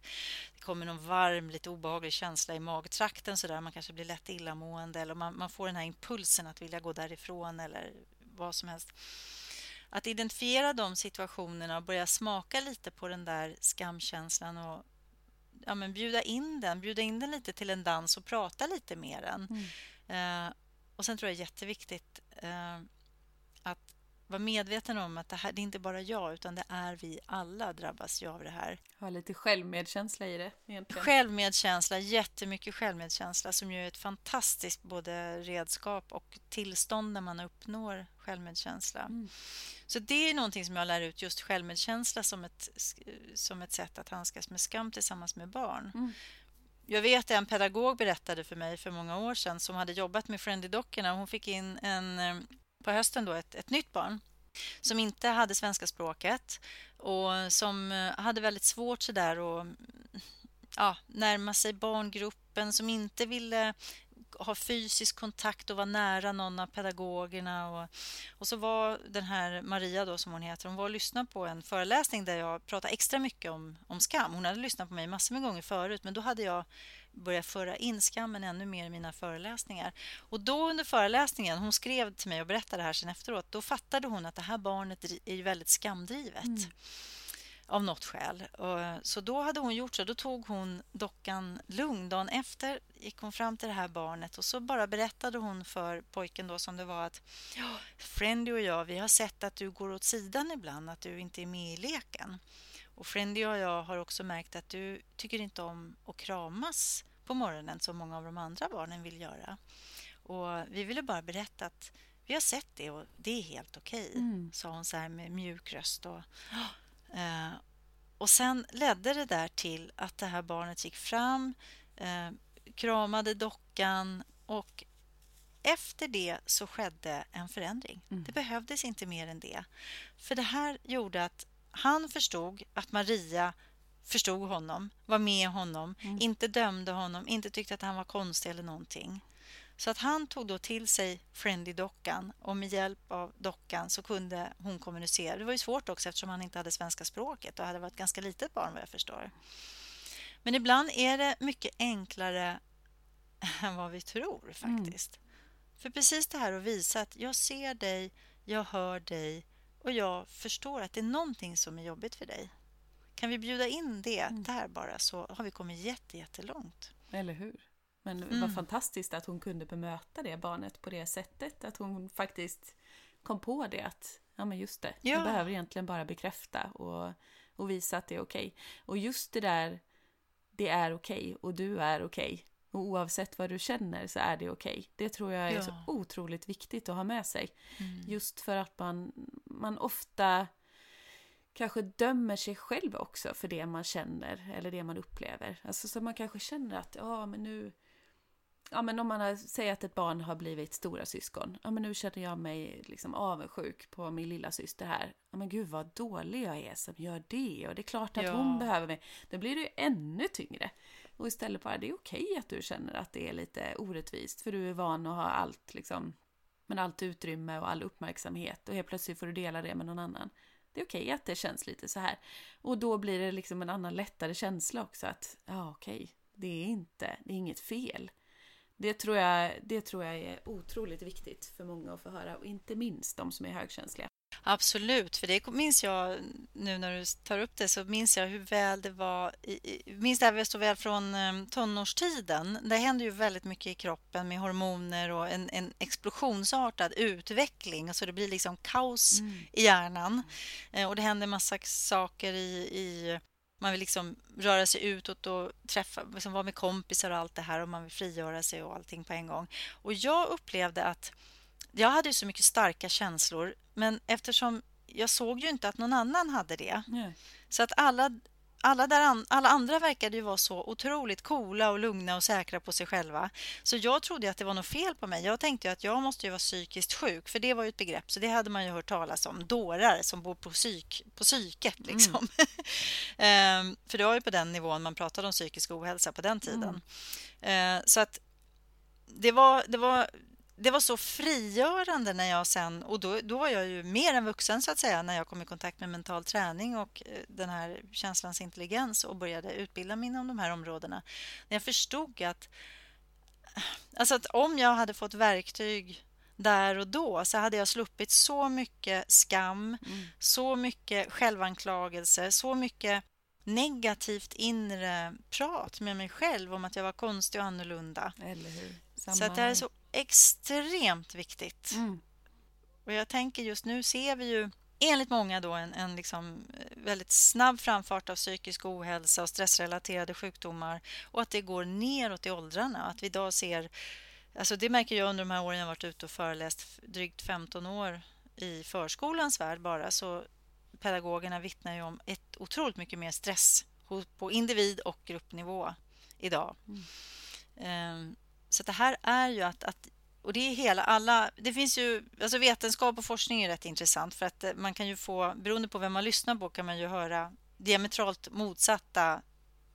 det kommer någon varm, lite obehaglig känsla i magtrakten så där. Man kanske blir lätt illamående eller man, man får den här impulsen att vilja gå därifrån eller vad som helst. Att identifiera de situationerna och börja smaka lite på den där skamkänslan och ja, men bjuda in den, bjuda in den lite till en dans och prata lite med den. Mm. Eh, och sen tror jag det är jätteviktigt eh, att vara medveten om att det här det är inte bara jag utan det är vi alla drabbas ju av det här. Ha lite självmedkänsla i det. Egentligen. Självmedkänsla, jättemycket självmedkänsla som ju är ett fantastiskt både redskap och tillstånd när man uppnår självmedkänsla. Mm. Så det är någonting som jag lär ut, just självmedkänsla som ett, som ett sätt att handskas med skam tillsammans med barn. Mm. Jag vet en pedagog berättade för mig för många år sedan som hade jobbat med Friendly-dockorna. Hon fick in en eh, på hösten då ett, ett nytt barn som inte hade svenska språket och som eh, hade väldigt svårt sådär att mm, ja, närma sig barngruppen, som inte ville ha fysisk kontakt och vara nära någon av pedagogerna. Och, och så var den här Maria, då, som hon heter, hon var och lyssnade på en föreläsning där jag pratade extra mycket om, om skam. Hon hade lyssnat på mig massor med gånger förut, men då hade jag börja föra in skammen ännu mer i mina föreläsningar. Och då under föreläsningen, hon skrev till mig och berättade det här sen efteråt, då fattade hon att det här barnet är väldigt skamdrivet. Mm. Av något skäl. Så då hade hon gjort så. Då tog hon dockan lugn. Dagen efter gick hon fram till det här barnet och så bara berättade hon för pojken då som det var att ja, Friendy och jag, vi har sett att du går åt sidan ibland, att du inte är med i leken. Och Friendy och jag har också märkt att du tycker inte om att kramas på morgonen som många av de andra barnen vill göra. Och Vi ville bara berätta att vi har sett det och det är helt okej, okay, mm. sa hon så här med mjuk röst. Och, eh, och sen ledde det där till att det här barnet gick fram, eh, kramade dockan och efter det så skedde en förändring. Mm. Det behövdes inte mer än det. För det här gjorde att han förstod att Maria förstod honom, var med honom, mm. inte dömde honom, inte tyckte att han var konstig eller någonting. Så att han tog då till sig Friendly-dockan och med hjälp av dockan så kunde hon kommunicera. Det var ju svårt också eftersom han inte hade svenska språket och hade varit ganska litet barn vad jag förstår. Men ibland är det mycket enklare än vad vi tror faktiskt. Mm. För precis det här att visa att jag ser dig, jag hör dig, och jag förstår att det är någonting som är jobbigt för dig. Kan vi bjuda in det mm. där bara så har vi kommit jätte, jättelångt. Eller hur? Men det var mm. fantastiskt att hon kunde bemöta det barnet på det sättet. Att hon faktiskt kom på det att ja men just det, ja. jag behöver egentligen bara bekräfta och, och visa att det är okej. Okay. Och just det där, det är okej okay, och du är okej. Okay. Och oavsett vad du känner så är det okej. Okay. Det tror jag är ja. så otroligt viktigt att ha med sig. Mm. Just för att man, man ofta kanske dömer sig själv också för det man känner eller det man upplever. Alltså så man kanske känner att ja men nu Ja men om man säger att ett barn har blivit stora syskon. Ja men nu känner jag mig liksom avundsjuk på min lilla syster här. Ja men gud vad dålig jag är som gör det och det är klart att ja. hon behöver mig. Då blir det ju ännu tyngre. Och istället bara, det är okej att du känner att det är lite orättvist för du är van att ha allt liksom, men allt utrymme och all uppmärksamhet och helt plötsligt får du dela det med någon annan. Det är okej att det känns lite så här. Och då blir det liksom en annan lättare känsla också att, ja okej, det är inte, det är inget fel. Det tror, jag, det tror jag är otroligt viktigt för många att få höra och inte minst de som är högkänsliga. Absolut, för det minns jag nu när du tar upp det så minns jag hur väl det var. minns det här så väl från ehm, tonårstiden. Det händer ju väldigt mycket i kroppen med hormoner och en, en explosionsartad utveckling. Alltså det blir liksom kaos mm. i hjärnan eh, och det händer massa saker i, i man vill liksom röra sig utåt och träffa, liksom vara med kompisar och allt det här och man vill frigöra sig och allting på en gång. Och jag upplevde att jag hade så mycket starka känslor men eftersom jag såg ju inte att någon annan hade det. Nej. Så att alla, alla, där an, alla andra verkade ju vara så otroligt coola och lugna och säkra på sig själva. Så jag trodde att det var något fel på mig. Jag tänkte att jag måste ju vara psykiskt sjuk, för det var ju ett begrepp. Så det hade man ju hört talas om. Dårar som bor på, psyk, på psyket, mm. liksom. Mm. um, för det var ju på den nivån man pratade om psykisk ohälsa på den tiden. Mm. Uh, så att det var, det var det var så frigörande när jag sen... Och då, då var jag ju mer än vuxen så att säga när jag kom i kontakt med mental träning och eh, den här känslans intelligens och började utbilda mig inom de här områdena. När jag förstod att, alltså att om jag hade fått verktyg där och då så hade jag sluppit så mycket skam, mm. så mycket självanklagelse, så mycket negativt inre prat med mig själv om att jag var konstig och annorlunda. Eller hur? Samma så att det är så extremt viktigt. Mm. Och jag tänker just nu ser vi ju enligt många då en, en liksom eh, väldigt snabb framfart av psykisk ohälsa och stressrelaterade sjukdomar och att det går neråt i åldrarna. Att vi idag ser, alltså det märker jag under de här åren jag varit ute och föreläst drygt 15 år i förskolans värld bara så pedagogerna vittnar ju om ett otroligt mycket mer stress på individ och gruppnivå idag. Mm. Så det här är ju att, att och det är hela alla... Det finns ju... Alltså vetenskap och forskning är rätt intressant för att eh, man kan ju få... Beroende på vem man lyssnar på kan man ju höra diametralt motsatta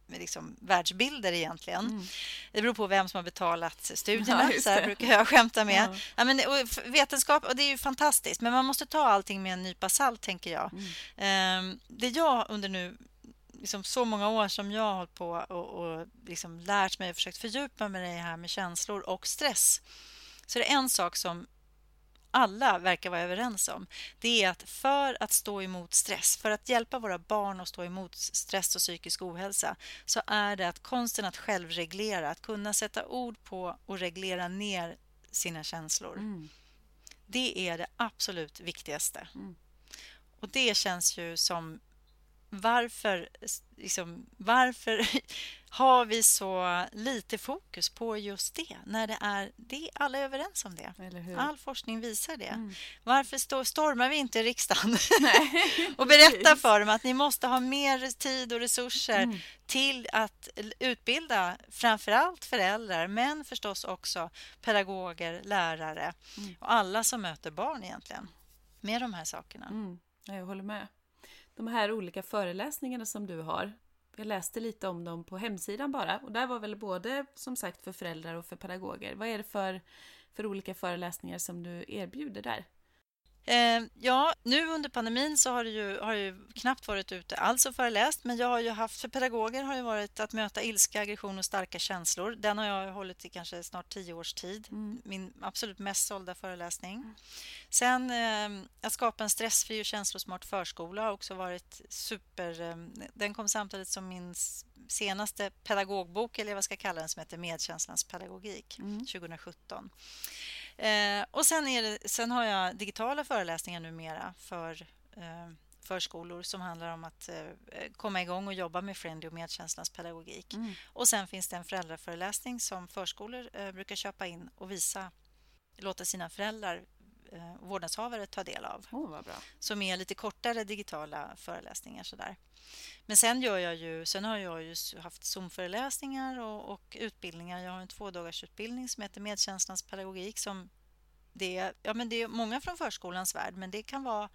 liksom, världsbilder egentligen. Mm. Det beror på vem som har betalat studierna, ja, så här brukar jag skämta med. Ja. ja men, och vetenskap, och det är ju fantastiskt, men man måste ta allting med en nypa salt, tänker jag. Mm. Um, det jag under nu liksom så många år som jag har hållit på och, och liksom lärt mig och försökt fördjupa mig i det här med känslor och stress så det är en sak som alla verkar vara överens om. Det är att för att stå emot stress, för att hjälpa våra barn att stå emot stress och psykisk ohälsa så är det att konsten att självreglera, att kunna sätta ord på och reglera ner sina känslor. Mm. Det är det absolut viktigaste. Mm. Och det känns ju som varför, liksom, varför har vi så lite fokus på just det när det är det alla är överens om det. All forskning visar det. Mm. Varför stå, stormar vi inte riksdagen och berättar för dem att ni måste ha mer tid och resurser mm. till att utbilda framför allt föräldrar men förstås också pedagoger, lärare mm. och alla som möter barn egentligen med de här sakerna. Mm. Jag håller med de här olika föreläsningarna som du har. Jag läste lite om dem på hemsidan bara och där var väl både som sagt för föräldrar och för pedagoger. Vad är det för, för olika föreläsningar som du erbjuder där? Eh, ja, nu under pandemin så har det ju, har ju knappt varit ute alls och föreläst men jag har ju haft, för pedagoger har ju varit att möta ilska, aggression och starka känslor. Den har jag hållit i kanske snart tio års tid. Mm. Min absolut mest sålda föreläsning. Mm. Sen eh, att skapa en stressfri och känslosmart förskola har också varit super... Eh, den kom samtidigt som min senaste pedagogbok, eller vad jag ska kalla den, som heter Medkänslans pedagogik, mm. 2017. Eh, och sen, är det, sen har jag digitala föreläsningar numera för eh, förskolor som handlar om att eh, komma igång och jobba med Friendly och medkänslans pedagogik. Mm. Och sen finns det en föräldraföreläsning som förskolor eh, brukar köpa in och visa, låta sina föräldrar eh, vårdnadshavare ta del av. Oh. Som är lite kortare digitala föreläsningar. Sådär. Men sen, gör jag ju, sen har jag ju haft Zoom-föreläsningar och, och, utbildningar. Jag har en tvådagarsutbildning som heter Medkänslans pedagogik. Som det, är, ja, men det är många från förskolans värld, men det kan vara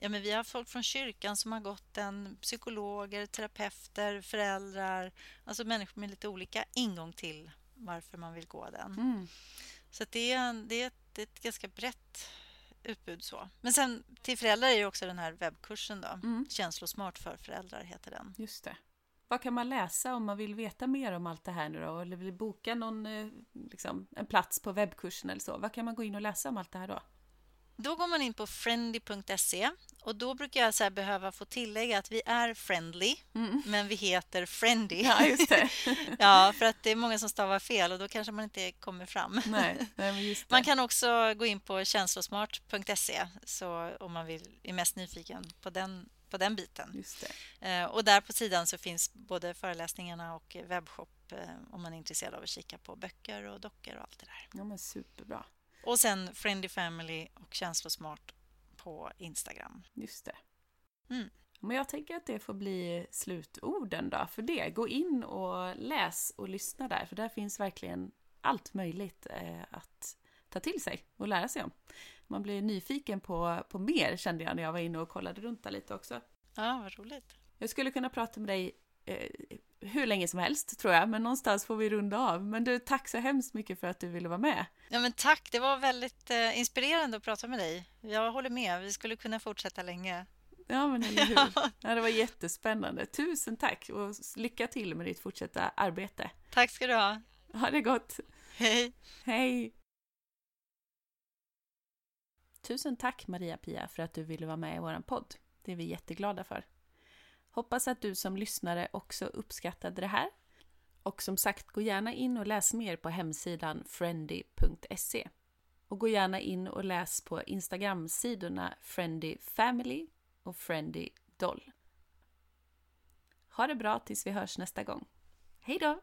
Ja, men vi har folk från kyrkan som har gått den, psykologer, terapeuter, föräldrar, alltså människor med lite olika ingång till varför man vill gå den. Mm. Så det är, det, är ett, det är ett ganska brett utbud. så. Men sen till föräldrar är ju också den här webbkursen då. Mm. Känslosmart för föräldrar heter den. Just det. Vad kan man läsa om man vill veta mer om allt det här nu då? Eller vill boka någon, eh, liksom, en plats på webbkursen eller så? Vad kan man gå in och läsa om allt det här då? Då går man in på friendly.se och då brukar jag så behöva få tillägga att vi är friendly, mm. men vi heter friendly. Ja, just det. ja, för att det är många som stavar fel och då kanske man inte kommer fram. Nej, nej Man kan också gå in på känslosmart.se så om man vill, är mest nyfiken på den, på den biten. Eh, och där på sidan så finns både föreläsningarna och webbshop eh, om man är intresserad av att kika på böcker och dockor och allt det där. Ja, men superbra. Och sen Friendly Family och Känslosmart på Instagram. Just det. Mm. Men jag tänker att det får bli slutorden då för det. Gå in och läs och lyssna där, för där finns verkligen allt möjligt eh, att ta till sig och lära sig om. Man blir nyfiken på, på mer kände jag när jag var inne och kollade runt där lite också. Ja, vad roligt. Jag skulle kunna prata med dig hur länge som helst tror jag, men någonstans får vi runda av. Men du, tack så hemskt mycket för att du ville vara med. Ja, men tack, det var väldigt eh, inspirerande att prata med dig. Jag håller med, vi skulle kunna fortsätta länge. Ja, men eller hur? Ja, det var jättespännande. Tusen tack och lycka till med ditt fortsatta arbete. Tack ska du ha. Ha det gott. Hej. Hej. Tusen tack Maria-Pia för att du ville vara med i vår podd. Det är vi jätteglada för. Hoppas att du som lyssnare också uppskattade det här. Och som sagt, gå gärna in och läs mer på hemsidan friendy.se. Och gå gärna in och läs på Instagram-sidorna Friendy Family och Friendy Doll. Ha det bra tills vi hörs nästa gång. Hej då!